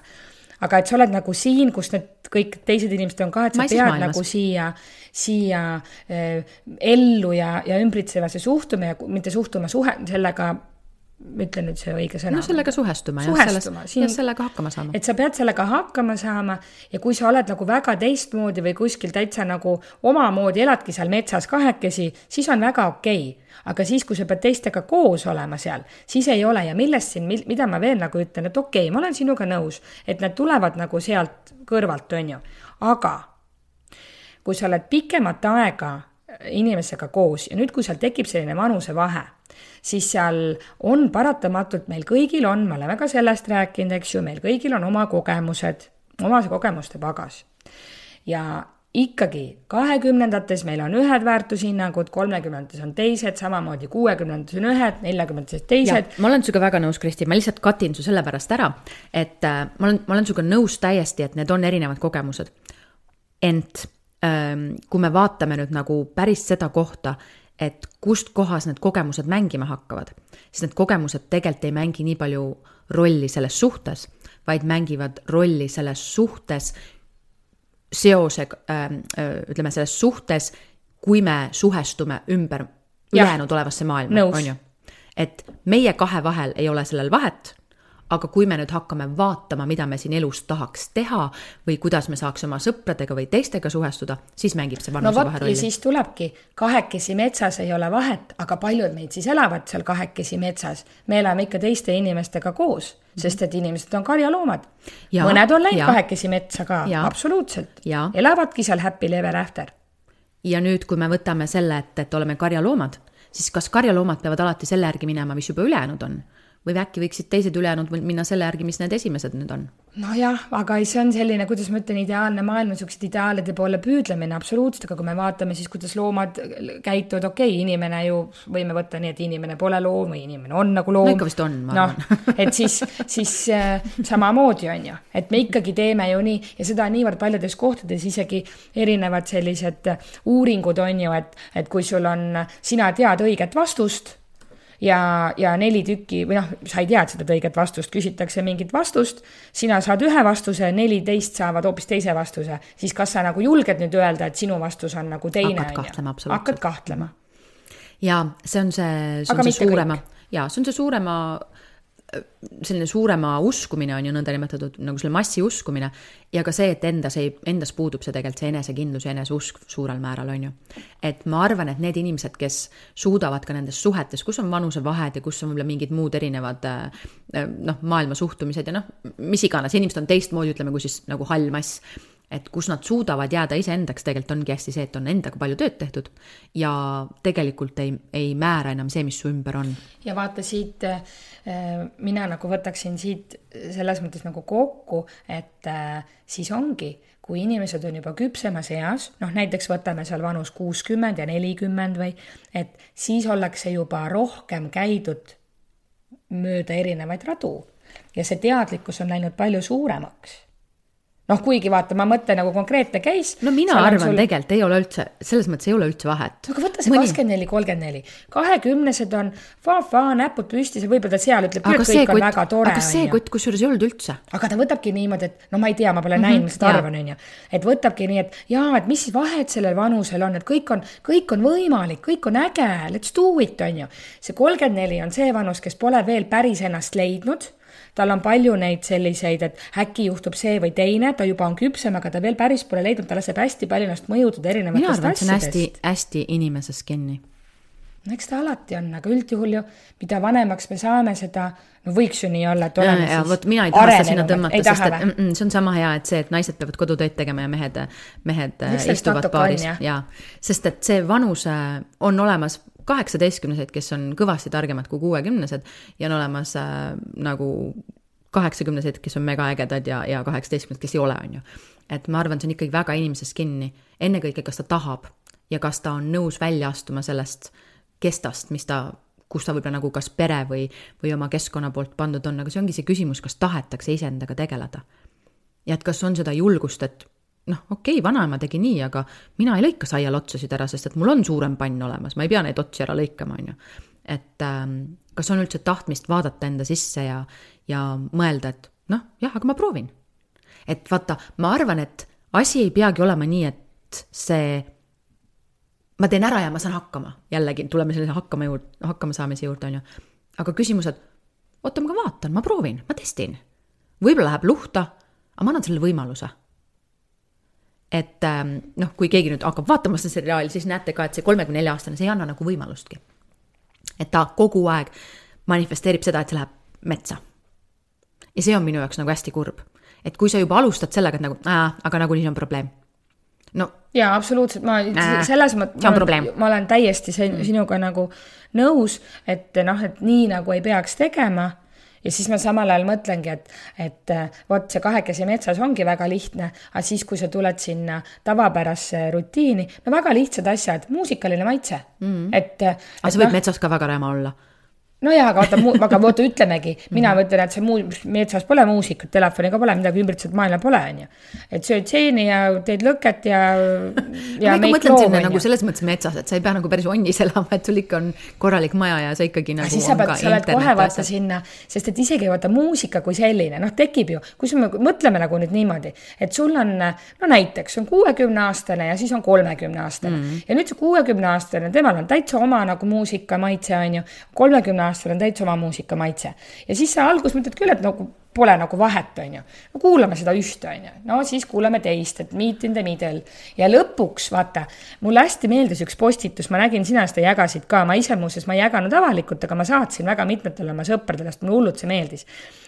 Aga et sa oled nagu siin, kus need kõik teised inimesed on ka, et sa Maises pead maailmas. nagu siia, siia äh, ellu ja, ja ümbritsevasse suhtuma ja mitte suhtuma suhe, sellega, ütlen nüüd see õige sõna. no sellega suhestuma Suhestuma, selles, siin- ja sellega hakkama saama. et sa pead sellega hakkama saama ja kui sa oled nagu väga teistmoodi või kuskil täitsa nagu omamoodi eladki seal metsas kahekesi, siis on väga okei okay. Aga siis, kui sa pead teistega koos olema seal, siis ei ole ja millest siin, mida ma veel nagu ütlen, et okei okay,, ma olen sinuga nõus, et need tulevad nagu sealt kõrvalt, on ju, aga kui sa oled pikemat aega inimesega koos ja nüüd, kui seal tekib selline vanusevahe, siis seal on paratamatult, meil kõigil on, me oleme ka sellest rääkinud, eks ju, meil kõigil on oma kogemused, oma kogemuste pagas. ja ikkagi kahekümnendates meil on ühed väärtushinnangud, kolmekümnendates on teised, samamoodi kuuekümnendates on ühed, neljakümnendates teised. ma olen sinuga väga nõus, Kristi, ma lihtsalt katin su sellepärast ära, et äh, ma olen, ma olen sinuga nõus täiesti, et need on erinevad kogemused. ent ähm, kui me vaatame nüüd nagu päris seda kohta, et kust kohas need kogemused mängima hakkavad, siis need kogemused tegelikult ei mängi nii palju rolli selles suhtes, vaid mängivad rolli selles suhtes seose äh,, ütleme selles suhtes, kui me suhestume ümber ülejäänud olevasse maailma, on ju. et meie kahe vahel ei ole sellel vahet, aga kui me nüüd hakkame vaatama, mida me siin elus tahaks teha või kuidas me saaks oma sõpradega või teistega suhestuda, siis mängib see no vanusevahe vot, ja rolli. siis tulebki, kahekesi metsas ei ole vahet, aga paljud meid siis elavad seal kahekesi metsas. me elame ikka teiste inimestega koos, sest et inimesed on karjaloomad. Mõned on läinud jaa. kahekesi metsa ka, absoluutselt. Elavadki seal happy ever after. ja nüüd, kui me võtame selle, et, et oleme karjaloomad, siis kas karjaloomad peavad alati selle järgi minema, mis juba ülejäänud on? Või äkki võiksid teised ülejäänud minna selle järgi, mis need esimesed nüüd on? nojah, aga see on selline, kuidas ma ütlen, ideaalne maailm, niisuguste ideaalide poole püüdlemine absoluutselt, aga kui me vaatame siis, kuidas loomad käituvad, okei okay,, inimene ju, võime võtta nii, et inimene pole loom või inimene on nagu loom. no ikka vist on, ma no, arvan (laughs) et siis, siis äh, samamoodi on ju, et me ikkagi teeme ju nii ja seda niivõrd paljudes kohtades isegi erinevad sellised uuringud on ju, et, et kui sul on, sina tead õiget vastust ja, ja neli tükki või noh, sa ei tea seda õiget vastust, küsitakse mingit vastust, sina saad ühe vastuse, neliteist saavad hoopis teise vastuse, siis kas sa nagu julged nüüd öelda, et sinu vastus on nagu teine? kahtlema, absoluutselt. hakkad kahtlema. ja see on see, see on see suurema, ja see on see suurema selline suurema uskumine on ju nõndanimetatud nagu selle massi uskumine ja ka see, et endas ei, endas puudub see tegelikult see enesekindlus ja eneseusk suurel määral on ju. et ma arvan, et need inimesed, kes suudavad ka nendes suhetes, kus on vanusevahed ja kus on võib-olla mingid muud erinevad äh, noh, maailma suhtumised ja noh, mis iganes, inimesed on teistmoodi, ütleme, kui siis nagu hall mass et kus nad suudavad jääda iseendaks, tegelikult ongi hästi see, et on endaga palju tööd tehtud ja tegelikult ei, ei määra enam see, mis su ümber on. ja vaata siit, äh, mina nagu võtaksin siit selles mõttes nagu kokku, et äh, siis ongi, kui inimesed on juba küpsemas eas, noh näiteks võtame seal vanus kuuskümmend ja nelikümmend või, et siis ollakse juba rohkem käidud mööda erinevaid radu ja see teadlikkus on läinud palju suuremaks noh, kuigi vaata, ma mõtlen nagu konkreetne case. no mina arvan sul... tegelikult ei ole üldse, selles mõttes ei ole üldse vahet. aga võta see kakskümmend neli, kolmkümmend neli, kahekümnesed on fa-fa, näpud püsti, see võib-olla seal ütleb küll, kõik on väga tore. aga see kott kusjuures ei olnud üldse. aga ta võtabki niimoodi, et no ma ei tea, ma pole mm -hmm, näinud, mis ta arvan, on ju. et võtabki nii, et jaa, et mis siis vahet sellel vanusel on, et kõik on, kõik on võimalik, kõik on äge, let's do it, on ju. see kolmkümmend neli on see vanus, kes pole veel päris ennast leidnud tal on palju neid selliseid, et äkki juhtub see või teine, ta juba on küpsem, aga ta veel päris pole leidnud, ta laseb hästi palju ennast mõjutada erinevatest asjadest. hästi, hästi inimeses kinni. no eks ta alati on, aga üldjuhul ju, mida vanemaks me saame, seda no võiks ju nii olla, et oleme ja, siis vot mina ei taha seda sinna tõmmata, sest et mm, mm, see on sama hea, et see, et naised peavad kodutööd tegema ja mehed, mehed Miks istuvad baaris ja, ja, sest et see vanus on olemas kaheksateistkümnesed, kes on kõvasti targemad kui kuuekümnesed ja on olemas äh, nagu kaheksakümnesed, kes on megaägedad ja, ja kaheksateistkümnesed, kes ei ole, on ju. et ma arvan, see on ikkagi väga inimeses kinni, ennekõike, kas ta tahab ja kas ta on nõus välja astuma sellest kestast, mis ta, kus ta võib-olla nagu kas pere või, või oma keskkonna poolt pandud on, aga see ongi see küsimus, kas tahetakse iseendaga tegeleda. ja et kas on seda julgust, et noh, okei okay,, vanaema tegi nii, aga mina ei lõika saial otsasid ära, sest et mul on suurem pann olemas, ma ei pea neid otsi ära lõikama, on ju. et ähm, kas on üldse tahtmist vaadata enda sisse ja, ja mõelda, et noh, jah, aga ma proovin. et vaata, ma arvan, et asi ei peagi olema nii, et see ma teen ära ja ma saan hakkama, jällegi tuleme selle hakkama juurde, hakkama saamise juurde, on ju. aga küsimus, et oota, ma vaatan, ma proovin, ma testin. võib-olla läheb luhta, aga ma annan sellele võimaluse et ähm, noh, kui keegi nüüd hakkab vaatama seda seriaali, siis näete ka, et see kolmekümne nelja aastane, see ei anna nagu võimalustki. et ta kogu aeg manifesteerib seda, et see läheb metsa. ja see on minu jaoks nagu hästi kurb. et kui sa juba alustad sellega, et nagu, aga nagunii on probleem. no. jaa, absoluutselt, ma äh, selles mõttes, ma olen täiesti mm. sinuga nagu nõus, et noh, et nii nagu ei peaks tegema ja siis ma samal ajal mõtlengi, et, et äh, vot see kahekesi metsas ongi väga lihtne, aga siis, kui sa tuled sinna tavapärasse rutiini, no väga lihtsad asjad, muusikaline maitse mm, -hmm. et. aga see võib no, metsas ka väga räme olla nojah, aga vaata, (laughs) aga vaata, ütlemegi, mina -hmm. mõtlen, et see muu-, metsas pole muusikat, telefoniga pole midagi, ümbritsevat maailma pole, on ju. et sööd seeni ja teed lõket ja, (laughs) ja ma ikka mõtlen sinna nagu selles mõttes metsas, et sa ei pea nagu päris onnis elama, et sul ikka on korralik maja ja sa ikkagi nagu. siis sa pead, sa oled kohe vaata sinna, sest et isegi vaata muusika kui selline, noh, tekib ju, kui me mõtleme nagu nüüd niimoodi, et sul on, no näiteks on kuuekümne aastane ja siis on kolmekümne aastane mm -hmm. ja nüüd see kuuekümne aastane, temal on täitsa oma nagu muusikamaitse, on ju, kolmekümne aastal on täitsa oma muusikamaitse. ja siis sa alguses mõtled küll, et nagu pole nagu vahet, on ju. no kuulame seda ühte, on ju. no siis kuulame teist, et meet in the middle. ja lõpuks, vaata, mulle hästi meeldis üks postitus, ma nägin, sina seda jagasid ka, ma ise muuseas, ma ei jaganud avalikult, aga ma saatsin väga mitmetele oma sõpradele, sest mulle hullult see meeldis.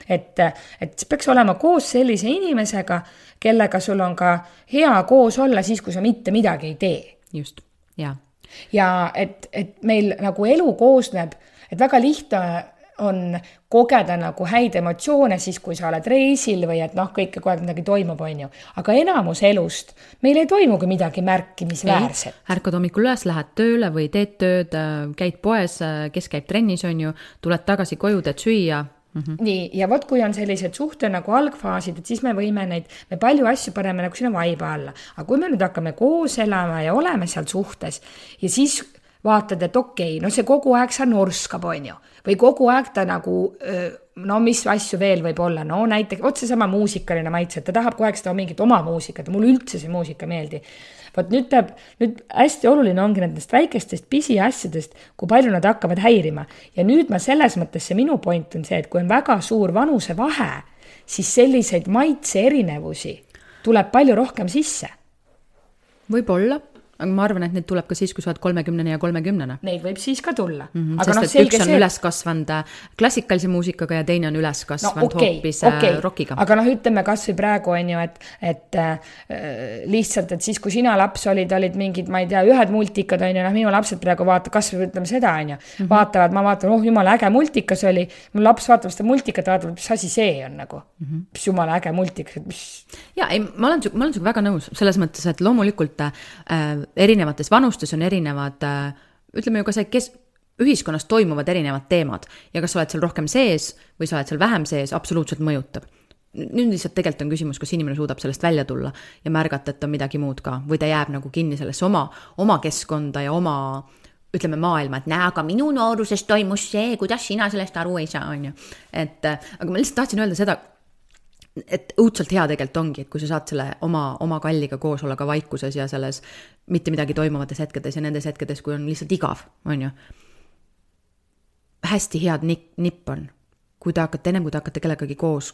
et, et see peaks olema koos sellise inimesega, kellega sul on ka hea koos olla siis, kui sa mitte midagi ei tee. just, jaa. ja et, et meil nagu elu koosneb et väga lihtne on kogeda nagu häid emotsioone siis, kui sa oled reisil või et noh, kõike kogu aeg midagi toimub, on ju. aga enamus elust meil ei toimugi midagi märkimisväärset. ärkad hommikul üles, lähed tööle või teed tööd, käid poes, kes käib trennis, on ju, tuled tagasi koju, teed süüa Mm -hmm. nii, ja vot, kui on sellised suhte nagu algfaasid, et siis me võime neid, me palju asju paneme nagu sinna vaiba alla. aga kui me nüüd hakkame koos elama ja oleme seal suhtes ja siis vaatad, et okei okay,, no see kogu aeg seal norskab, on ju. või kogu aeg ta nagu, no mis asju veel võib olla, no näiteks, vot seesama muusikaline maitse, et ta tahab kogu aeg seda mingit oma muusikat mulle üldse see muusika ei meeldi vot nüüd peab, nüüd hästi oluline ongi nendest väikestest pisiasjadest, kui palju nad hakkavad häirima. ja nüüd ma selles mõttes, see minu point on see, et kui on väga suur vanusevahe, siis selliseid maitse erinevusi tuleb palju rohkem sisse. võib-olla aga ma arvan, et neid tuleb ka siis, kui sa oled kolmekümnene ja kolmekümnene. Neid võib siis ka tulla mm. -hmm, aga noh, selge üks on see. üles kasvanud äh, klassikalise muusikaga ja teine on üles kasvanud no, okay, hoopis äh, okay. rokiga. aga noh, ütleme kasvõi praegu on ju, et, et äh, lihtsalt, et siis, kui sina laps olid, olid mingid, ma ei tea, ühed multikad on ju, noh, minu lapsed praegu vaatavad kasvõi ütleme seda on ju mm, -hmm. vaatavad, ma vaatan, oh jumala äge multikas oli. mu laps vaatab seda multikat, vaatab, mis asi see on nagu mm, -hmm. mis jumala äge multikas, mis. ja ei, ma olen, ma olen sinuga väga nõus selles mõttes, et loomulikult äh, erinevates vanustes on erinevad, äh, ütleme ju ka see, kes, ühiskonnas toimuvad erinevad teemad ja kas sa oled seal rohkem sees või sa oled seal vähem sees, absoluutselt mõjutab. nüüd lihtsalt tegelikult on küsimus, kas inimene suudab sellest välja tulla ja märgata, et on midagi muud ka või ta jääb nagu kinni sellesse oma, oma keskkonda ja oma ütleme maailma, et näe, aga minu nooruses toimus see, kuidas sina sellest aru ei saa, on ju. et äh, aga ma lihtsalt tahtsin öelda seda et õudselt hea tegelikult ongi, et kui sa saad selle oma, oma kalliga koos olla ka vaikuses ja selles mitte midagi toimuvates hetkedes ja nendes hetkedes, kui on lihtsalt igav, on ju. hästi head nipp, nipp on, kui te hakkate, ennem kui te hakkate kellegagi koos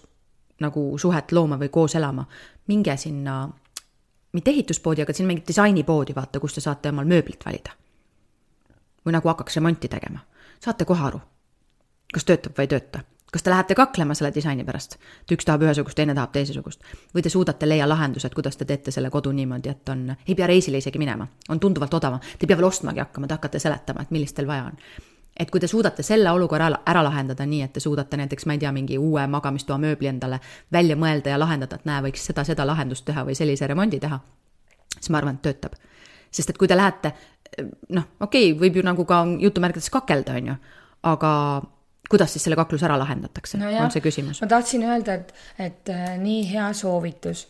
nagu suhet looma või koos elama, minge sinna, mitte ehituspoodi, aga siin mingit disainipoodi, vaata, kus te saate omal mööblit valida. või nagu hakkaks remonti tegema, saate kohe aru, kas töötab või ei tööta kas te lähete kaklema selle disaini pärast, et üks tahab ühesugust, teine tahab teisesugust. Või te suudate leia lahendused, kuidas te teete selle kodu niimoodi, et on, ei pea reisile isegi minema, on tunduvalt odavam, te ei pea veel ostmagi hakkama, te hakkate seletama, et millist teil vaja on. Et kui te suudate selle olukorra ära lahendada nii, et te suudate näiteks, ma ei tea, mingi uue magamistoa mööbli endale välja mõelda ja lahendada, et näe, võiks seda, seda lahendust teha või sellise remondi teha, siis ma arvan, et töötab. sest et kui te lähete, noh, okei okay,, võib ju nagu ka jutumärkides kakelda, on ju, aga kuidas siis selle kakluse ära lahendatakse no, on see küsimus. ma tahtsin öelda, et, et äh, nii hea soovitus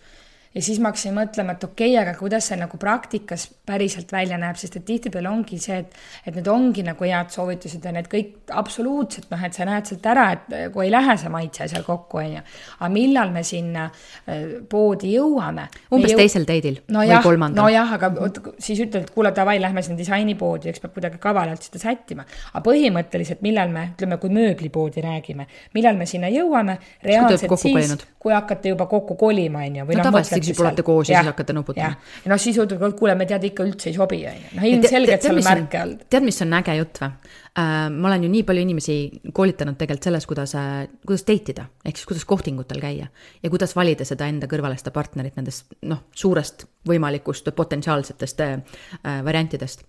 ja siis ma hakkasin mõtlema, et okei okay,, aga kuidas see nagu praktikas päriselt välja näeb, sest et tihtipeale ongi see, et, et need ongi nagu head soovitused ja need kõik absoluutselt noh, et sa näed sealt ära, et kui ei lähe see maitse seal kokku, on ju. aga millal me sinna äh, poodi jõuame? umbes jõu... teisel date'il no või jah, kolmandal. nojah, aga vot siis ütled, et kuule, davai, lähme sinna disainipoodi, eks peab kuidagi kavalalt seda sättima. aga põhimõtteliselt, millal me, ütleme, kui mööblipoodi räägime, millal me sinna jõuame, reaalselt siis, kui hakkate juba kokku kolima, on ju, või no, noh, mõtled siis olete koos ja, ja siis hakkate nuputama. noh, siis ütled, et kuule, me tead ikka üldse ei sobi, on ju. noh, ilmselgelt seal märke all. tead, mis on äge jutt või uh,? ma olen ju nii palju inimesi koolitanud tegelikult selles, kuidas uh,, kuidas date ida, ehk siis kuidas kohtingutel käia. ja kuidas valida seda enda kõrvale seda partnerit nendest noh, suurest võimalikust potentsiaalsetest uh, variantidest.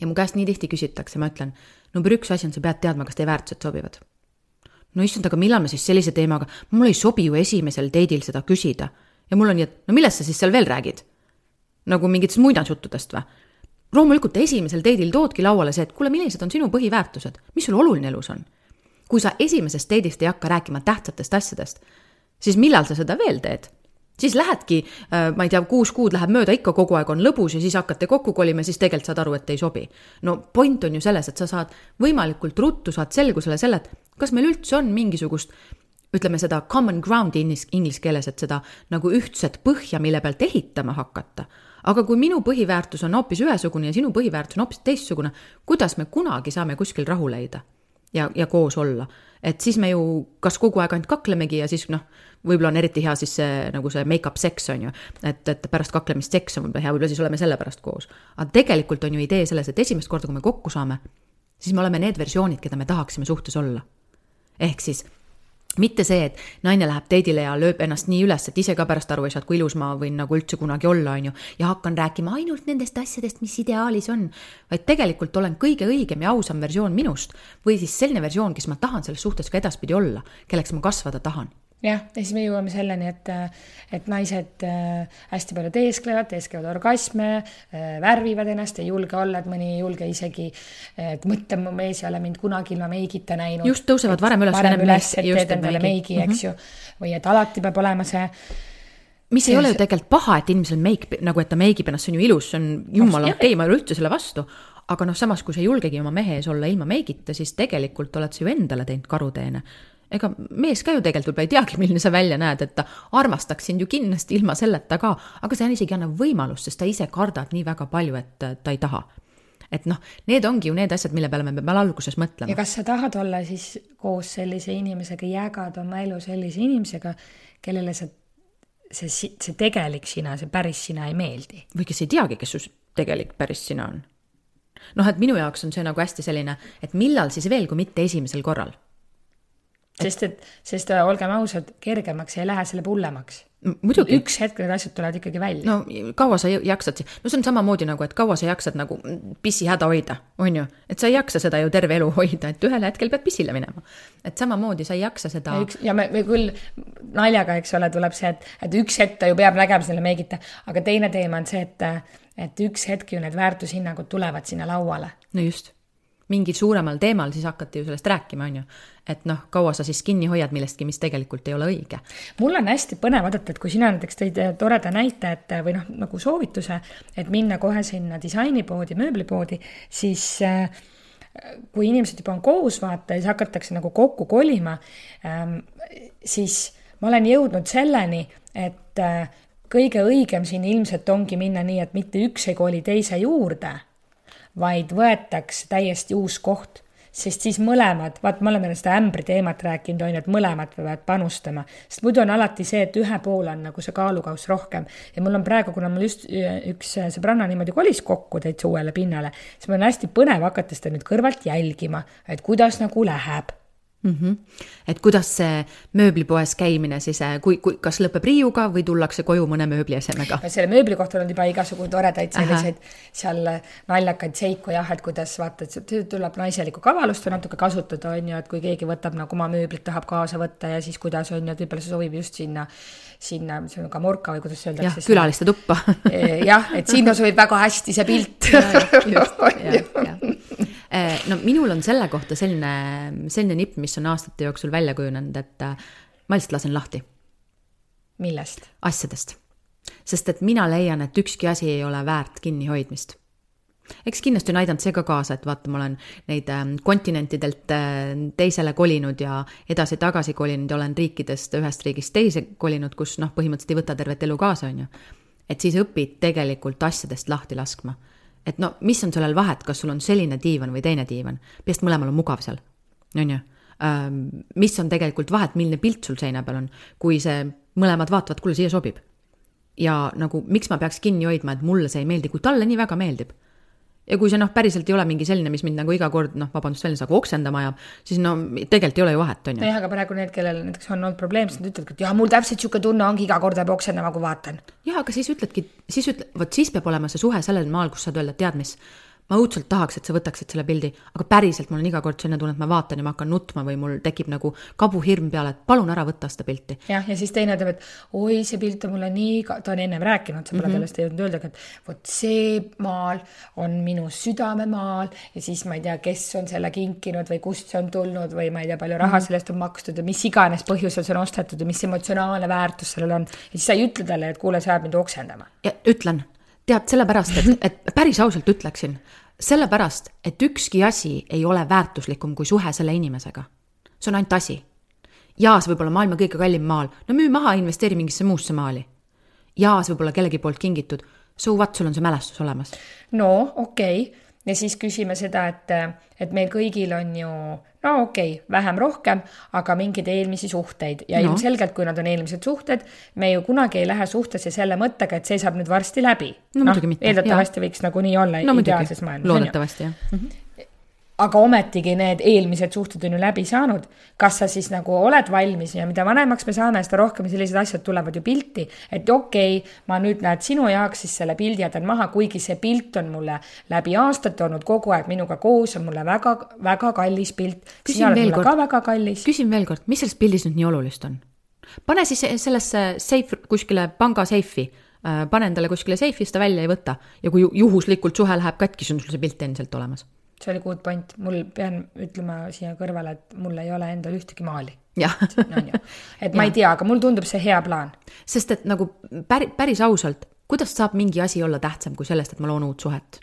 ja mu käest nii tihti küsitakse, ma ütlen, number üks asi on, sa pead teadma, kas teie väärtused sobivad no issand, aga millal me siis sellise teemaga, mul ei sobi ju esimesel date'il seda küsida ja mul on nii, et no millest sa siis seal veel räägid? nagu mingitest muinasjuttudest või? loomulikult esimesel date'il toodki lauale see, et kuule, millised on sinu põhiväärtused, mis sul oluline elus on? kui sa esimesest date'ist ei hakka rääkima tähtsatest asjadest, siis millal sa seda veel teed? siis lähedki, äh, ma ei tea, kuus kuud läheb mööda, ikka kogu aeg on lõbus ja siis hakkate kokku kolima, siis tegelikult saad aru, et ei sobi. no point on ju selles, et sa saad võimalikult ruttu saad selgusele selle, et kas meil üldse on mingisugust ütleme seda common ground'i inglise, inglise keeles, et seda nagu ühtset põhja, mille pealt ehitama hakata. aga kui minu põhiväärtus on hoopis ühesugune ja sinu põhiväärtus on hoopis teistsugune, kuidas me kunagi saame kuskil rahu leida ja, ja koos olla? et siis me ju kas kogu aeg ainult kaklemegi ja siis noh, võib-olla on eriti hea siis see nagu see make-up seks on ju, et, et pärast kaklemist seks on võib-olla hea, võib-olla siis oleme sellepärast koos. aga tegelikult on ju idee selles, et esimest korda, kui me kokku saame, siis me oleme need versioonid, keda me tahaksime suhtes olla. ehk siis mitte see, et naine läheb teidile ja lööb ennast nii üles, et ise ka pärast aru ei saa, et kui ilus ma võin nagu üldse kunagi olla, on ju. ja hakkan rääkima ainult nendest asjadest, mis ideaalis on. vaid tegelikult olen kõige õigem ja ausam versioon minust või siis selline versioon, kes ma tahan selles suhtes ka edaspidi olla, kelleks ma kasvada tahan jah, ja siis me jõuame selleni, et, et naised äh, hästi palju teesklevad, teesklevad orgasme, äh, värvivad ennast, ei julge olla, et mõni ei julge isegi, et mõtle, mu mees ei ole mind kunagi ilma meigita näinud. just, tõusevad varem üles. varem üles, et teed endale meigi, eks mm -hmm. ju, või et alati peab olema see mis ei ole ju tegelikult paha, et inimesel meik, nagu et ta meigib ennast, see on ju ilus, see on jumala okei okay,, ma ei ole üldse selle vastu. aga noh, samas kui sa ei julgegi oma mehe ees olla ilma meigita, siis tegelikult oled sa ju endale teinud karuteene ega mees ka ju tegelikult võib-olla ei teagi, milline sa välja näed, et ta armastaks sind ju kindlasti ilma selleta ka, aga see isegi ei anna võimalust, sest ta ise kardab nii väga palju, et ta ei taha. et noh, need ongi ju need asjad, mille peale me peame alguses mõtlema. ja kas sa tahad olla siis koos sellise inimesega, jagada oma elu sellise inimesega, kellele sa, see, see tegelik sina, see päris sina ei meeldi? või kes ei teagi, kes su tegelik päris sina on? noh, et minu jaoks on see nagu hästi selline, et millal siis veel, kui mitte esimesel korral sest et, sest äh, olgem ausad, kergemaks ei lähe, selle hullemaks. muidugi. üks hetk need asjad tulevad ikkagi välja. no kaua sa jaksad, no see on samamoodi nagu, et kaua sa jaksad nagu pissihäda hoida, on ju. et sa ei jaksa seda ju terve elu hoida, et ühel hetkel pead pissile minema. et samamoodi sa ei jaksa seda. ja, me, me küll naljaga, eks ole, tuleb see, et, et üks hetk ta ju peab nägema selle meigita, aga teine teema on see, et, et üks hetk ju need väärtushinnangud tulevad sinna lauale. no just mingil suuremal teemal, siis hakati ju sellest rääkima, on ju. et noh, kaua sa siis kinni hoiad millestki, mis tegelikult ei ole õige. mul on hästi põnev vaadata, et kui sina näiteks tõid eh, toreda näite, et eh, või noh, nagu soovituse, et minna kohe sinna disainipoodi, mööblipoodi, siis äh, kui inimesed juba on koos, vaata, ja siis hakatakse nagu kokku kolima ähm,, siis ma olen jõudnud selleni, et äh, kõige õigem siin ilmselt ongi minna nii, et mitte üks ei koli teise juurde vaid võetakse täiesti uus koht, sest siis mõlemad, vaat me oleme seda ämbri teemat rääkinud, on ju, et mõlemad peavad panustama, sest muidu on alati see, et ühe poole on nagu see kaalukauss rohkem. Ja mul on praegu, kuna mul just üks sõbranna niimoodi kolis kokku täitsa uuele pinnale, siis mul on hästi põnev hakata seda nüüd kõrvalt jälgima, et kuidas nagu läheb mm. -hmm. et kuidas see mööblipoes käimine siis, äh, kui, kui, kas lõpeb riiuga või tullakse koju mõne mööbliesemega? selle mööbli kohta on juba igasugu toredaid selliseid Aha. seal naljakaid seiku jah, et kuidas vaata, et tuleb naiselikku kavalust natuke kasutada, on ju, et kui keegi võtab nagu oma mööblit tahab kaasa võtta ja siis kuidas on ju, et võib-olla see sobib just sinna, sinna, see on kamorka või kuidas öeldakse. külaliste tuppa jah, et sinna sobib väga hästi see pilt. (laughs) just, jah, jah Eh, no minul on selle kohta selline, selline nipp, mis on aastate jooksul välja kujunenud, et äh, ma lihtsalt lasen lahti. millest? asjadest. sest et mina leian, et ükski asi ei ole väärt kinnihoidmist eks kindlasti on aidanud see ka kaasa, et vaata, ma olen neid äh, kontinentidelt teisele kolinud ja edasi-tagasi kolinud ja olen riikidest ühest riigist teise kolinud, kus noh, põhimõtteliselt ei võta tervet elu kaasa, on ju. et siis õpid tegelikult asjadest lahti laskma et no mis on sellel vahet, kas sul on selline diivan või teine diivan, peast mõlemal on mugav seal, on ju. mis on tegelikult vahet, milline pilt sul seina peal on, kui see mõlemad vaatavad, kuule, siia sobib. ja nagu, miks ma peaks kinni hoidma, et mulle see ei meeldi, kui talle nii väga meeldib ja kui see noh, päriselt ei ole mingi selline, mis mind nagu iga kord noh, vabandust väljendus, aga oksendama ajab, siis no tegelikult ei ole ju vahet, on ju. nojah, aga praegu need, kellel näiteks on olnud probleem, siis nad ütlevadki, et jah, mul täpselt niisugune tunne ongi, iga kord peab oksendama, kui vaatan. jah, aga siis ütledki, siis ütle, vot siis peab olema see suhe sellel maal, kus saad öelda, tead mis ma õudselt tahaks, et sa võtaksid selle pildi, aga päriselt mul on iga kord selline tunne, et ma vaatan ja ma hakkan nutma või mul tekib nagu kabuhirm peale, et palun ära võta seda pilti. jah, ja siis teine ütleb, et oi, see pilt on mulle nii, ta on ennem rääkinud, sa pole mm -hmm. sellest jõudnud öeldagi, et vot see maal on minu südamemaal ja siis ma ei tea, kes on selle kinkinud või kust see on tulnud või ma ei tea, palju raha mm -hmm. sellest on makstud ja mis iganes põhjusel see on ostetud ja mis emotsionaalne väärtus sellel on. ja siis sa ei ütle talle, et kuule, sa ajad mind oksendama. ütlen tead, sellepärast, et, et päris ausalt ütleksin, sellepärast, et ükski asi ei ole väärtuslikum kui suhe selle inimesega. see on ainult asi. jaa, see võib olla maailma kõige kallim maal, no müü maha, investeeri mingisse muusse maali. jaa, see võib olla kellegi poolt kingitud, so what, sul on see mälestus olemas. no okei okay., ja siis küsime seda, et, et meil kõigil on ju no okei okay,, vähem-rohkem, aga mingeid eelmisi suhteid ja no. ilmselgelt, kui nad on eelmised suhted, me ju kunagi ei lähe suhtesse selle mõttega, et see saab nüüd varsti läbi. no muidugi mitte. eeldatavasti ja. võiks nagu nii olla no, ideaalses maailmas. loodetavasti jah mm. -hmm aga ometigi need eelmised suhted on ju läbi saanud. kas sa siis nagu oled valmis ja mida vanemaks me saame, seda rohkem sellised asjad tulevad ju pilti. et okei okay,, ma nüüd näed sinu jaoks siis selle pildi jätan maha, kuigi see pilt on mulle läbi aastate olnud kogu aeg minuga koos, on mulle väga, väga kallis pilt. sina oled mulle kord, ka väga kallis. küsin veel kord, mis selles pildis nüüd nii olulist on? pane siis sellesse seif, kuskile panga seifi äh, pane endale kuskile seifi, seda välja ei võta ja kui juhuslikult suhe läheb katki, siis on sul see pilt endiselt olemas see oli point, mul pean ütlema siia kõrvale, et mul ei ole endal ühtegi maali. jah et ma ja. ei tea, aga mulle tundub see hea plaan. sest et nagu päris, päris ausalt, kuidas saab mingi asi olla tähtsam kui sellest, et ma loon uut suhet?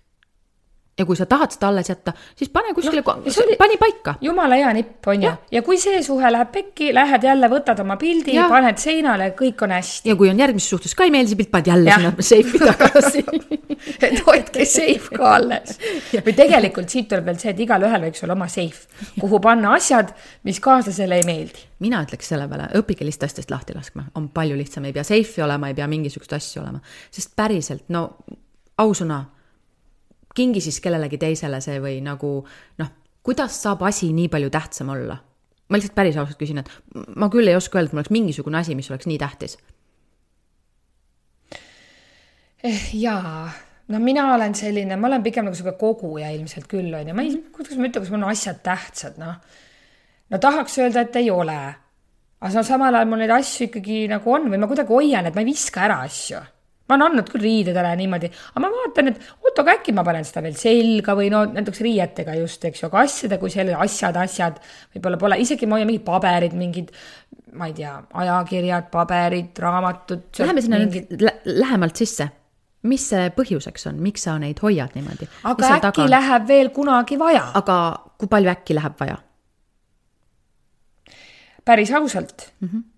Ja kui sa tahad seda alles jätta, siis pane kuskile no,, oli... pani paika. jumala hea nipp, on ju. ja kui see suhe läheb pekki, lähed jälle, võtad oma pildi, paned seinale, kõik on hästi. ja kui on järgmises suhtes ka ei meeldi see pilt, paned jälle ja. sinna seifi tagasi (laughs) et hoidke seif ka alles. või tegelikult siit tuleb veel see, et igalühel võiks olla oma seif, kuhu panna asjad, mis kaaslasele ei meeldi. mina ütleks selle peale, õppige lihtsalt asjadest lahti laskma, on palju lihtsam, ei pea seifi olema, ei pea mingisuguseid asju olema, sest päriselt, no ausõna kingi siis kellelegi teisele see või nagu noh, kuidas saab asi nii palju tähtsam olla? ma lihtsalt päris ausalt küsin, et ma küll ei oska öelda, et mul oleks mingisugune asi, mis oleks nii tähtis. Eh, jaa, no mina olen selline, ma olen pigem nagu sihuke koguja ilmselt küll on ju, ma ei, kuidas ma ütlen, kas mul on asjad tähtsad, noh. no tahaks öelda, et ei ole. aga no samal ajal mul neid asju ikkagi nagu on või ma kuidagi hoian, et ma ei viska ära asju ma olen andnud küll riided ära niimoodi, aga ma vaatan, et oot, aga äkki ma panen seda veel selga või no näiteks riietega just, eks ju, aga asjadega, kui selle asjad, asjad võib-olla pole, isegi ma hoian mingid paberid, mingid, ma ei tea, ajakirjad, paberid, raamatud. Läheme sinna mingid... nüüd lähemalt sisse. mis see põhjuseks on, miks sa neid hoiad niimoodi? aga äkki taga... läheb veel kunagi vaja. aga kui palju äkki läheb vaja? päris ausalt mm. -hmm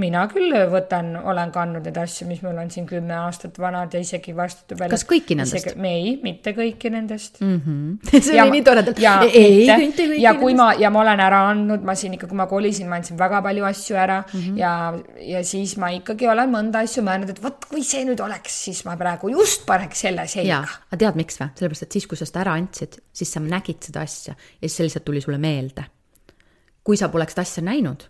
mina küll võtan, olen kandnud neid asju, mis mul on siin kümme aastat vanad ja isegi vastu veel. kas kõiki nendest? ei, mitte kõiki nendest mm. -hmm. (laughs) see oli nii toredalt. ja, ei, mitte kõiki ja kui nendest. ma, ja ma olen ära andnud, ma siin ikka, kui ma kolisin, ma andsin väga palju asju ära mm -hmm. ja, ja siis ma ikkagi olen mõnda asju mõelnud, et vot kui see nüüd oleks, siis ma praegu just paneks selle selga. aga tead, miks või? sellepärast, et siis, kui sa seda ära andsid, siis sa nägid seda asja ja siis see lihtsalt tuli sulle meelde. kui sa poleks seda asja näinud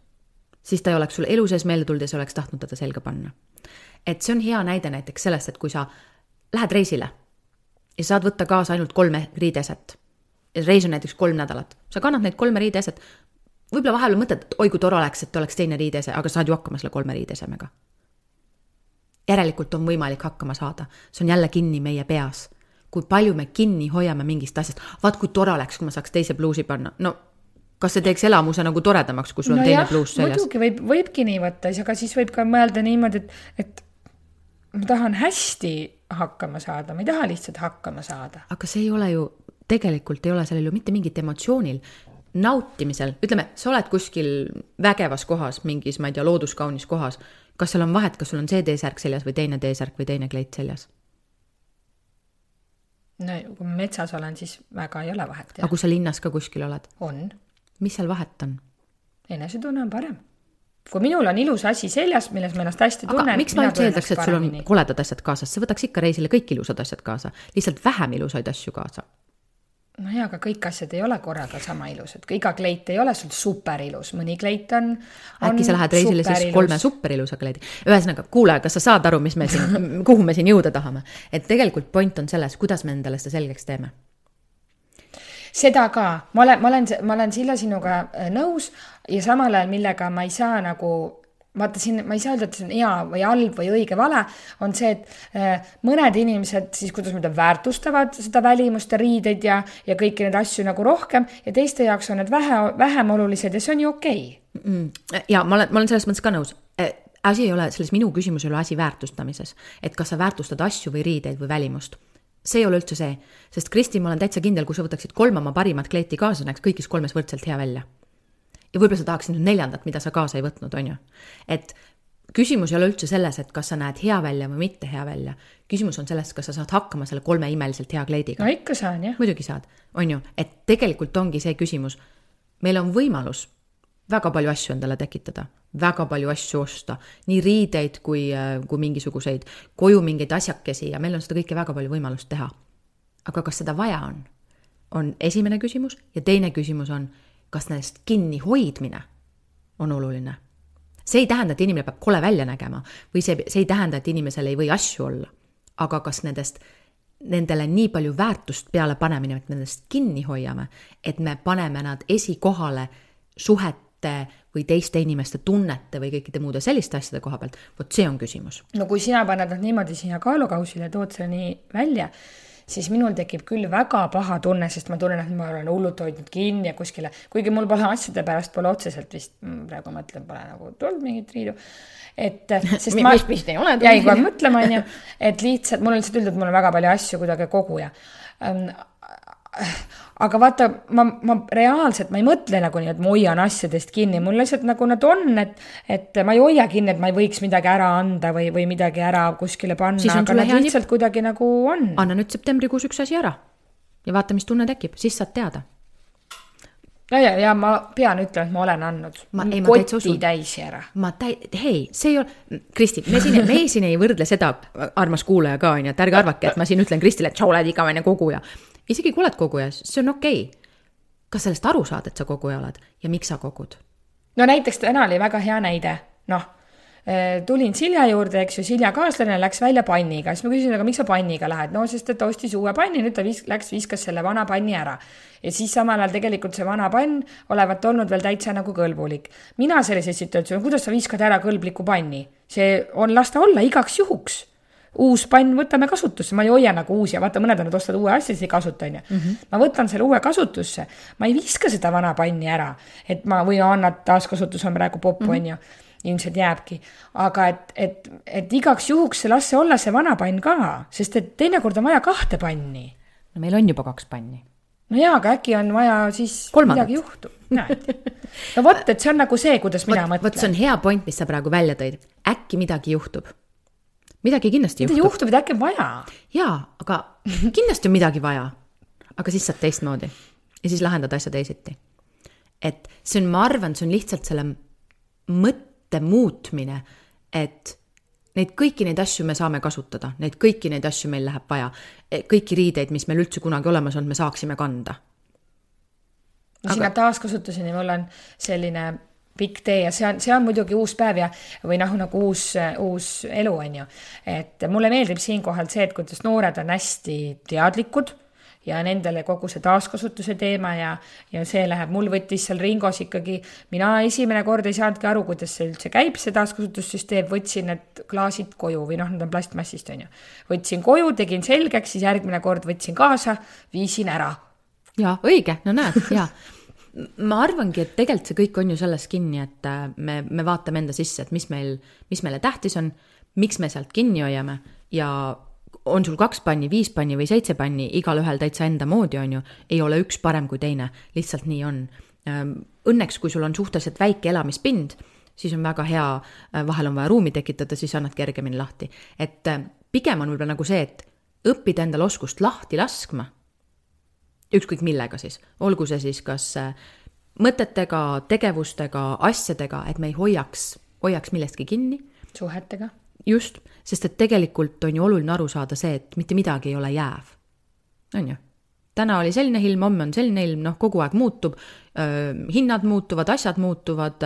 siis ta ei oleks sul elu sees meelde tulnud ja sa oleks tahtnud teda selga panna. et see on hea näide näiteks sellest, et kui sa lähed reisile ja saad võtta kaasa ainult kolme riideeset reis on näiteks kolm nädalat, sa kannad neid kolme riideeset, võib-olla vahepeal mõtled, et oi kui tore oleks, et oleks teine riideese, aga saad ju hakkama selle kolme riideesemega. järelikult on võimalik hakkama saada, see on jälle kinni meie peas. kui palju me kinni hoiame mingist asjast, vaat kui tore oleks, kui ma saaks teise pluusi panna, no kas see teeks elamuse nagu toredamaks, kui sul on no teine jah, pluus seljas? muidugi võib, võibki nii võtta, aga siis võib ka mõelda niimoodi, et, et ma tahan hästi hakkama saada, ma ei taha lihtsalt hakkama saada. aga see ei ole ju, tegelikult ei ole sellel ju mitte mingit emotsioonil. nautimisel, ütleme, sa oled kuskil vägevas kohas, mingis, ma ei tea, looduskaunis kohas. kas seal on vahet, kas sul on see T-särk seljas või teine T-särk või teine kleit seljas? no kui ma metsas olen, siis väga ei ole vahet. aga kui sa linnas ka kuskil oled? on mis seal vahet on? enesetunne on parem. kui minul on ilus asi seljas, milles ma ennast hästi tunnen. miks ma üldse eeldaks, et sul on koledad asjad kaasas, sa võtaks ikka reisile kõik ilusad asjad kaasa, lihtsalt vähem ilusaid asju kaasa. no jaa, aga kõik asjad ei ole korraga sama ilusad, iga kleit ei ole sul superilus, mõni kleit on, on. äkki sa lähed reisile siis kolme superilusa kleidi. ühesõnaga, kuulaja, kas sa saad aru, mis me siin, kuhu me siin jõuda tahame? et tegelikult point on selles, kuidas me endale seda selgeks teeme seda ka, ma olen, ma olen, ma olen Silla sinuga äh, nõus ja samal ajal, millega ma ei saa nagu vaata siin, ma ei saa öelda, et see on hea või halb või õige, vale, on see, et äh, mõned inimesed siis, kuidas ma ütlen, väärtustavad seda välimust ja riideid ja, ja kõiki neid asju nagu rohkem ja teiste jaoks on need vähe, vähem olulised ja see on ju okei. Okay. ja ma olen, ma olen selles mõttes ka nõus. Äh, asi ei ole, selles minu küsimus ei ole asi väärtustamises, et kas sa väärtustad asju või riideid või välimust see ei ole üldse see, sest Kristi, ma olen täitsa kindel, kui sa võtaksid kolm oma parimat kleiti kaasa, näeks kõigis kolmes võrdselt hea välja. ja võib-olla sa tahaksid nüüd neljandat, mida sa kaasa ei võtnud, on ju. et küsimus ei ole üldse selles, et kas sa näed hea välja või mitte hea välja. küsimus on selles, kas sa saad hakkama selle kolme imeliselt hea kleidiga. no ikka saan, jah. muidugi saad, on ju, et tegelikult ongi see küsimus. meil on võimalus väga palju asju endale tekitada, väga palju asju osta, nii riideid kui, äh, kui mingisuguseid koju mingeid asjakesi ja meil on seda kõike väga palju võimalust teha. aga kas seda vaja on? on esimene küsimus ja teine küsimus on, kas nendest kinni hoidmine on oluline. see ei tähenda, et inimene peab kole välja nägema või see, see ei tähenda, et inimesel ei või asju olla. aga kas nendest, nendele nii palju väärtust peale panemine, et me nendest kinni hoiame, et me paneme nad esikohale suhete või teiste inimeste tunnete või kõikide muude selliste asjade koha pealt, vot see on küsimus. no kui sina paned nad niimoodi siia kaalukausile, tood selle nii välja, siis minul tekib küll väga paha tunne, sest ma tunnen, et ma olen hullult hoidnud kinni ja kuskile, kuigi mul pole asjade pärast pole otseselt vist, praegu mõtlen, pole nagu tulnud mingit riidu. et, (laughs) sest ma vist, ei ole jäin kohe mõtlema, onju, et lihtsalt mul on lihtsalt öeldud, et mul on väga palju asju kuidagi koguja aga vaata, ma, ma reaalselt, ma ei mõtle nagu nii, et ma hoian asjadest kinni, mul lihtsalt nagu nad on, et, et ma ei hoia kinni, et ma ei võiks midagi ära anda või, või midagi ära kuskile panna, aga nad lihtsalt nipp. kuidagi nagu on. anna nüüd septembrikuus üks asi ära ja vaata, mis tunne tekib, siis saad teada. ja, ja, ja ma pean ütlema, et ma olen andnud ma, ei, koti täisi ära. ma täi-, hei, see ei ole, Kristi, me siin, me siin ei võrdle seda, armas kuulaja ka, on ju, et ärge arvake, et ma siin ütlen Kristile, et sa oled igavene koguja isegi kui oled koguja, see on okei okay.. kas sellest aru saad, et sa koguja oled ja miks sa kogud? no näiteks täna oli väga hea näide, noh eh, tulin Silja juurde, eks ju, Silja kaaslane läks välja panniga, siis ma küsisin, aga miks sa panniga lähed, no sest et ta ostis uue panni, nüüd ta vis-, läks, viskas selle vana panni ära. ja siis samal ajal tegelikult see vana pann olevat olnud veel täitsa nagu kõlbulik. mina sellises situatsioonis, kuidas sa viskad ära kõlbliku panni? see on, las ta olla igaks juhuks uus pann, võtame kasutusse, ma ei hoia nagu uusi ja vaata, mõned on, et ostad uue asja, siis ei kasuta, onju. Mhm. ma võtan selle uue kasutusse, ma ei viska seda vana panni ära, et ma, või annad taaskasutus on praegu popp, mhm. onju ilmselt jääbki, aga et, et, et igaks juhuks las see olla see vana pann ka, sest et teinekord on vaja kahte panni. no meil on juba kaks panni. no jaa, aga äkki on vaja siis Kolmandat. midagi juhtub, näed. no vot, et see on nagu see, kuidas mina mõtlen. vot see on hea point, mis sa praegu välja tõid, äkki midagi juhtub midagi kindlasti juhtub. juhtub, et äkki on vaja. jaa, aga kindlasti on midagi vaja. aga siis saad teistmoodi ja siis lahendad asja teisiti. et see on, ma arvan, see on lihtsalt selle mõtte muutmine, et neid kõiki neid asju me saame kasutada, neid kõiki neid asju meil läheb vaja. E, kõiki riideid, mis meil üldse kunagi olemas on, me saaksime kanda. no sinna aga... taaskasutuseni mul on selline pikk tee ja see on, see on muidugi uus päev ja, või noh, nagu uus, uus elu, on ju. et mulle meeldib siinkohal see, et kuidas noored on hästi teadlikud ja nendele kogu see taaskasutuse teema ja, ja see läheb, mul võttis seal Ringos ikkagi, mina esimene kord ei saanudki aru, kuidas see üldse käib, see taaskasutussüsteem, võtsin need klaasid koju või noh, need on plastmassist, on ju. võtsin koju, tegin selgeks, siis järgmine kord võtsin kaasa, viisin ära. ja õige, no näed, ja (laughs) ma arvangi, et tegelikult see kõik on ju selles kinni, et äh, me, me vaatame enda sisse, et mis meil, mis meile tähtis on, miks me sealt kinni hoiame ja on sul kaks panni, viis panni või seitse panni, igalühel täitsa enda moodi, on ju, ei ole üks parem kui teine, lihtsalt nii on. Ähm, õnneks, kui sul on suhteliselt väike elamispind, siis on väga hea, äh, vahel on vaja ruumi tekitada, siis annad kergemini lahti. et äh, pigem on võib-olla nagu see, et õppida endale oskust lahti laskma ükskõik millega siis, olgu see siis kas äh, mõtetega, tegevustega, asjadega, et me ei hoiaks, hoiaks millestki kinni. suhetega. just, sest et tegelikult on ju oluline aru saada see, et mitte midagi ei ole jääv. on ju? täna oli selline ilm, homme on selline ilm, noh, kogu aeg muutub, hinnad muutuvad, asjad muutuvad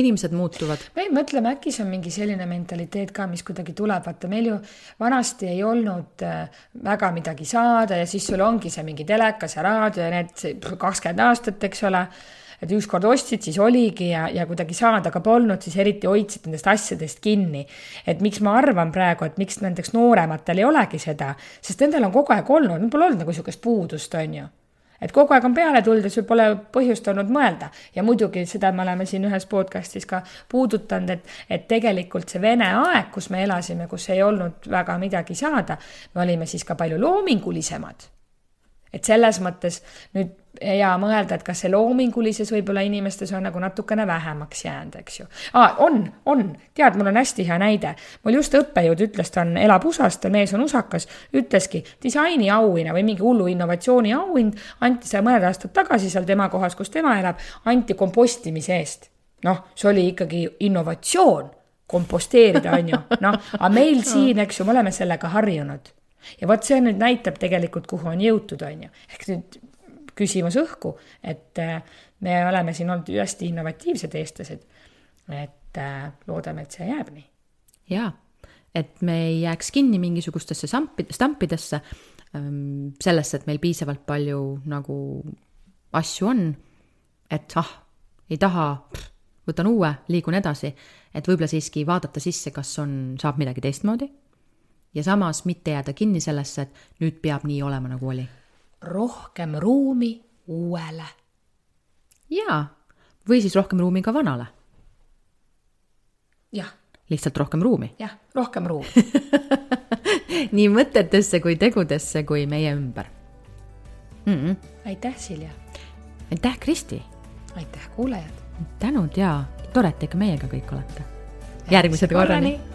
inimesed muutuvad. me mõtleme, äkki see on mingi selline mentaliteet ka, mis kuidagi tuleb, vaata meil ju vanasti ei olnud äh, väga midagi saada ja siis sul ongi see mingi telekas ja raadio ja need kakskümmend aastat, eks ole et ükskord ostsid, siis oligi ja, ja kuidagi saada ka polnud, siis eriti hoidsid nendest asjadest kinni. et miks ma arvan praegu, et miks näiteks noorematel ei olegi seda, sest nendel on kogu aeg olnud, neil pole olnud nagu niisugust puudust, on ju et kogu aeg on peale ja sul pole põhjust olnud mõelda. ja muidugi seda me oleme siin ühes podcast'is ka puudutanud, et, et tegelikult see vene aeg, kus me elasime, kus ei olnud väga midagi saada, me olime siis ka palju loomingulisemad et selles mõttes nüüd ja mõelda, et kas see loomingulises võib-olla inimestes on nagu natukene vähemaks jäänud, eks ju ah,. on, on, tead, mul on hästi hea näide. mul just õppejõud ütles, ta on, elab USA-s, ta mees on usakas, ütleski disainiauhinna või mingi hullu innovatsiooni auhind anti seal mõned aastad tagasi seal tema kohas, kus tema elab, anti kompostimise eest. noh, see oli ikkagi innovatsioon komposteerida, on ju, noh, aga meil (laughs) siin, eks ju, me oleme sellega harjunud ja vot see nüüd näitab tegelikult, kuhu on jõutud, on ju. ehk nüüd küsimus õhku, et äh, me oleme siin olnud hästi innovatiivsed eestlased. et äh, loodame, et see jääb nii. jaa, et me ei jääks kinni mingisugustesse sampi, stampidesse, ähm, sellesse, et meil piisavalt palju nagu asju on, et ah, ei taha, võtan uue, liigun edasi, et võib-olla siiski vaadata sisse, kas on, saab midagi teistmoodi ja samas mitte jääda kinni sellesse, et nüüd peab nii olema, nagu oli. rohkem ruumi uuele. jaa, või siis rohkem ruumi ka vanale. jah. lihtsalt rohkem ruumi. jah, rohkem ruumi (laughs) nii mõtetesse kui tegudesse kui meie ümber mm. -mm. aitäh, Silja. aitäh, Kristi. aitäh, kuulajad. tänud ja tore, et te ikka meiega kõik olete. järgmise korrani, korrani..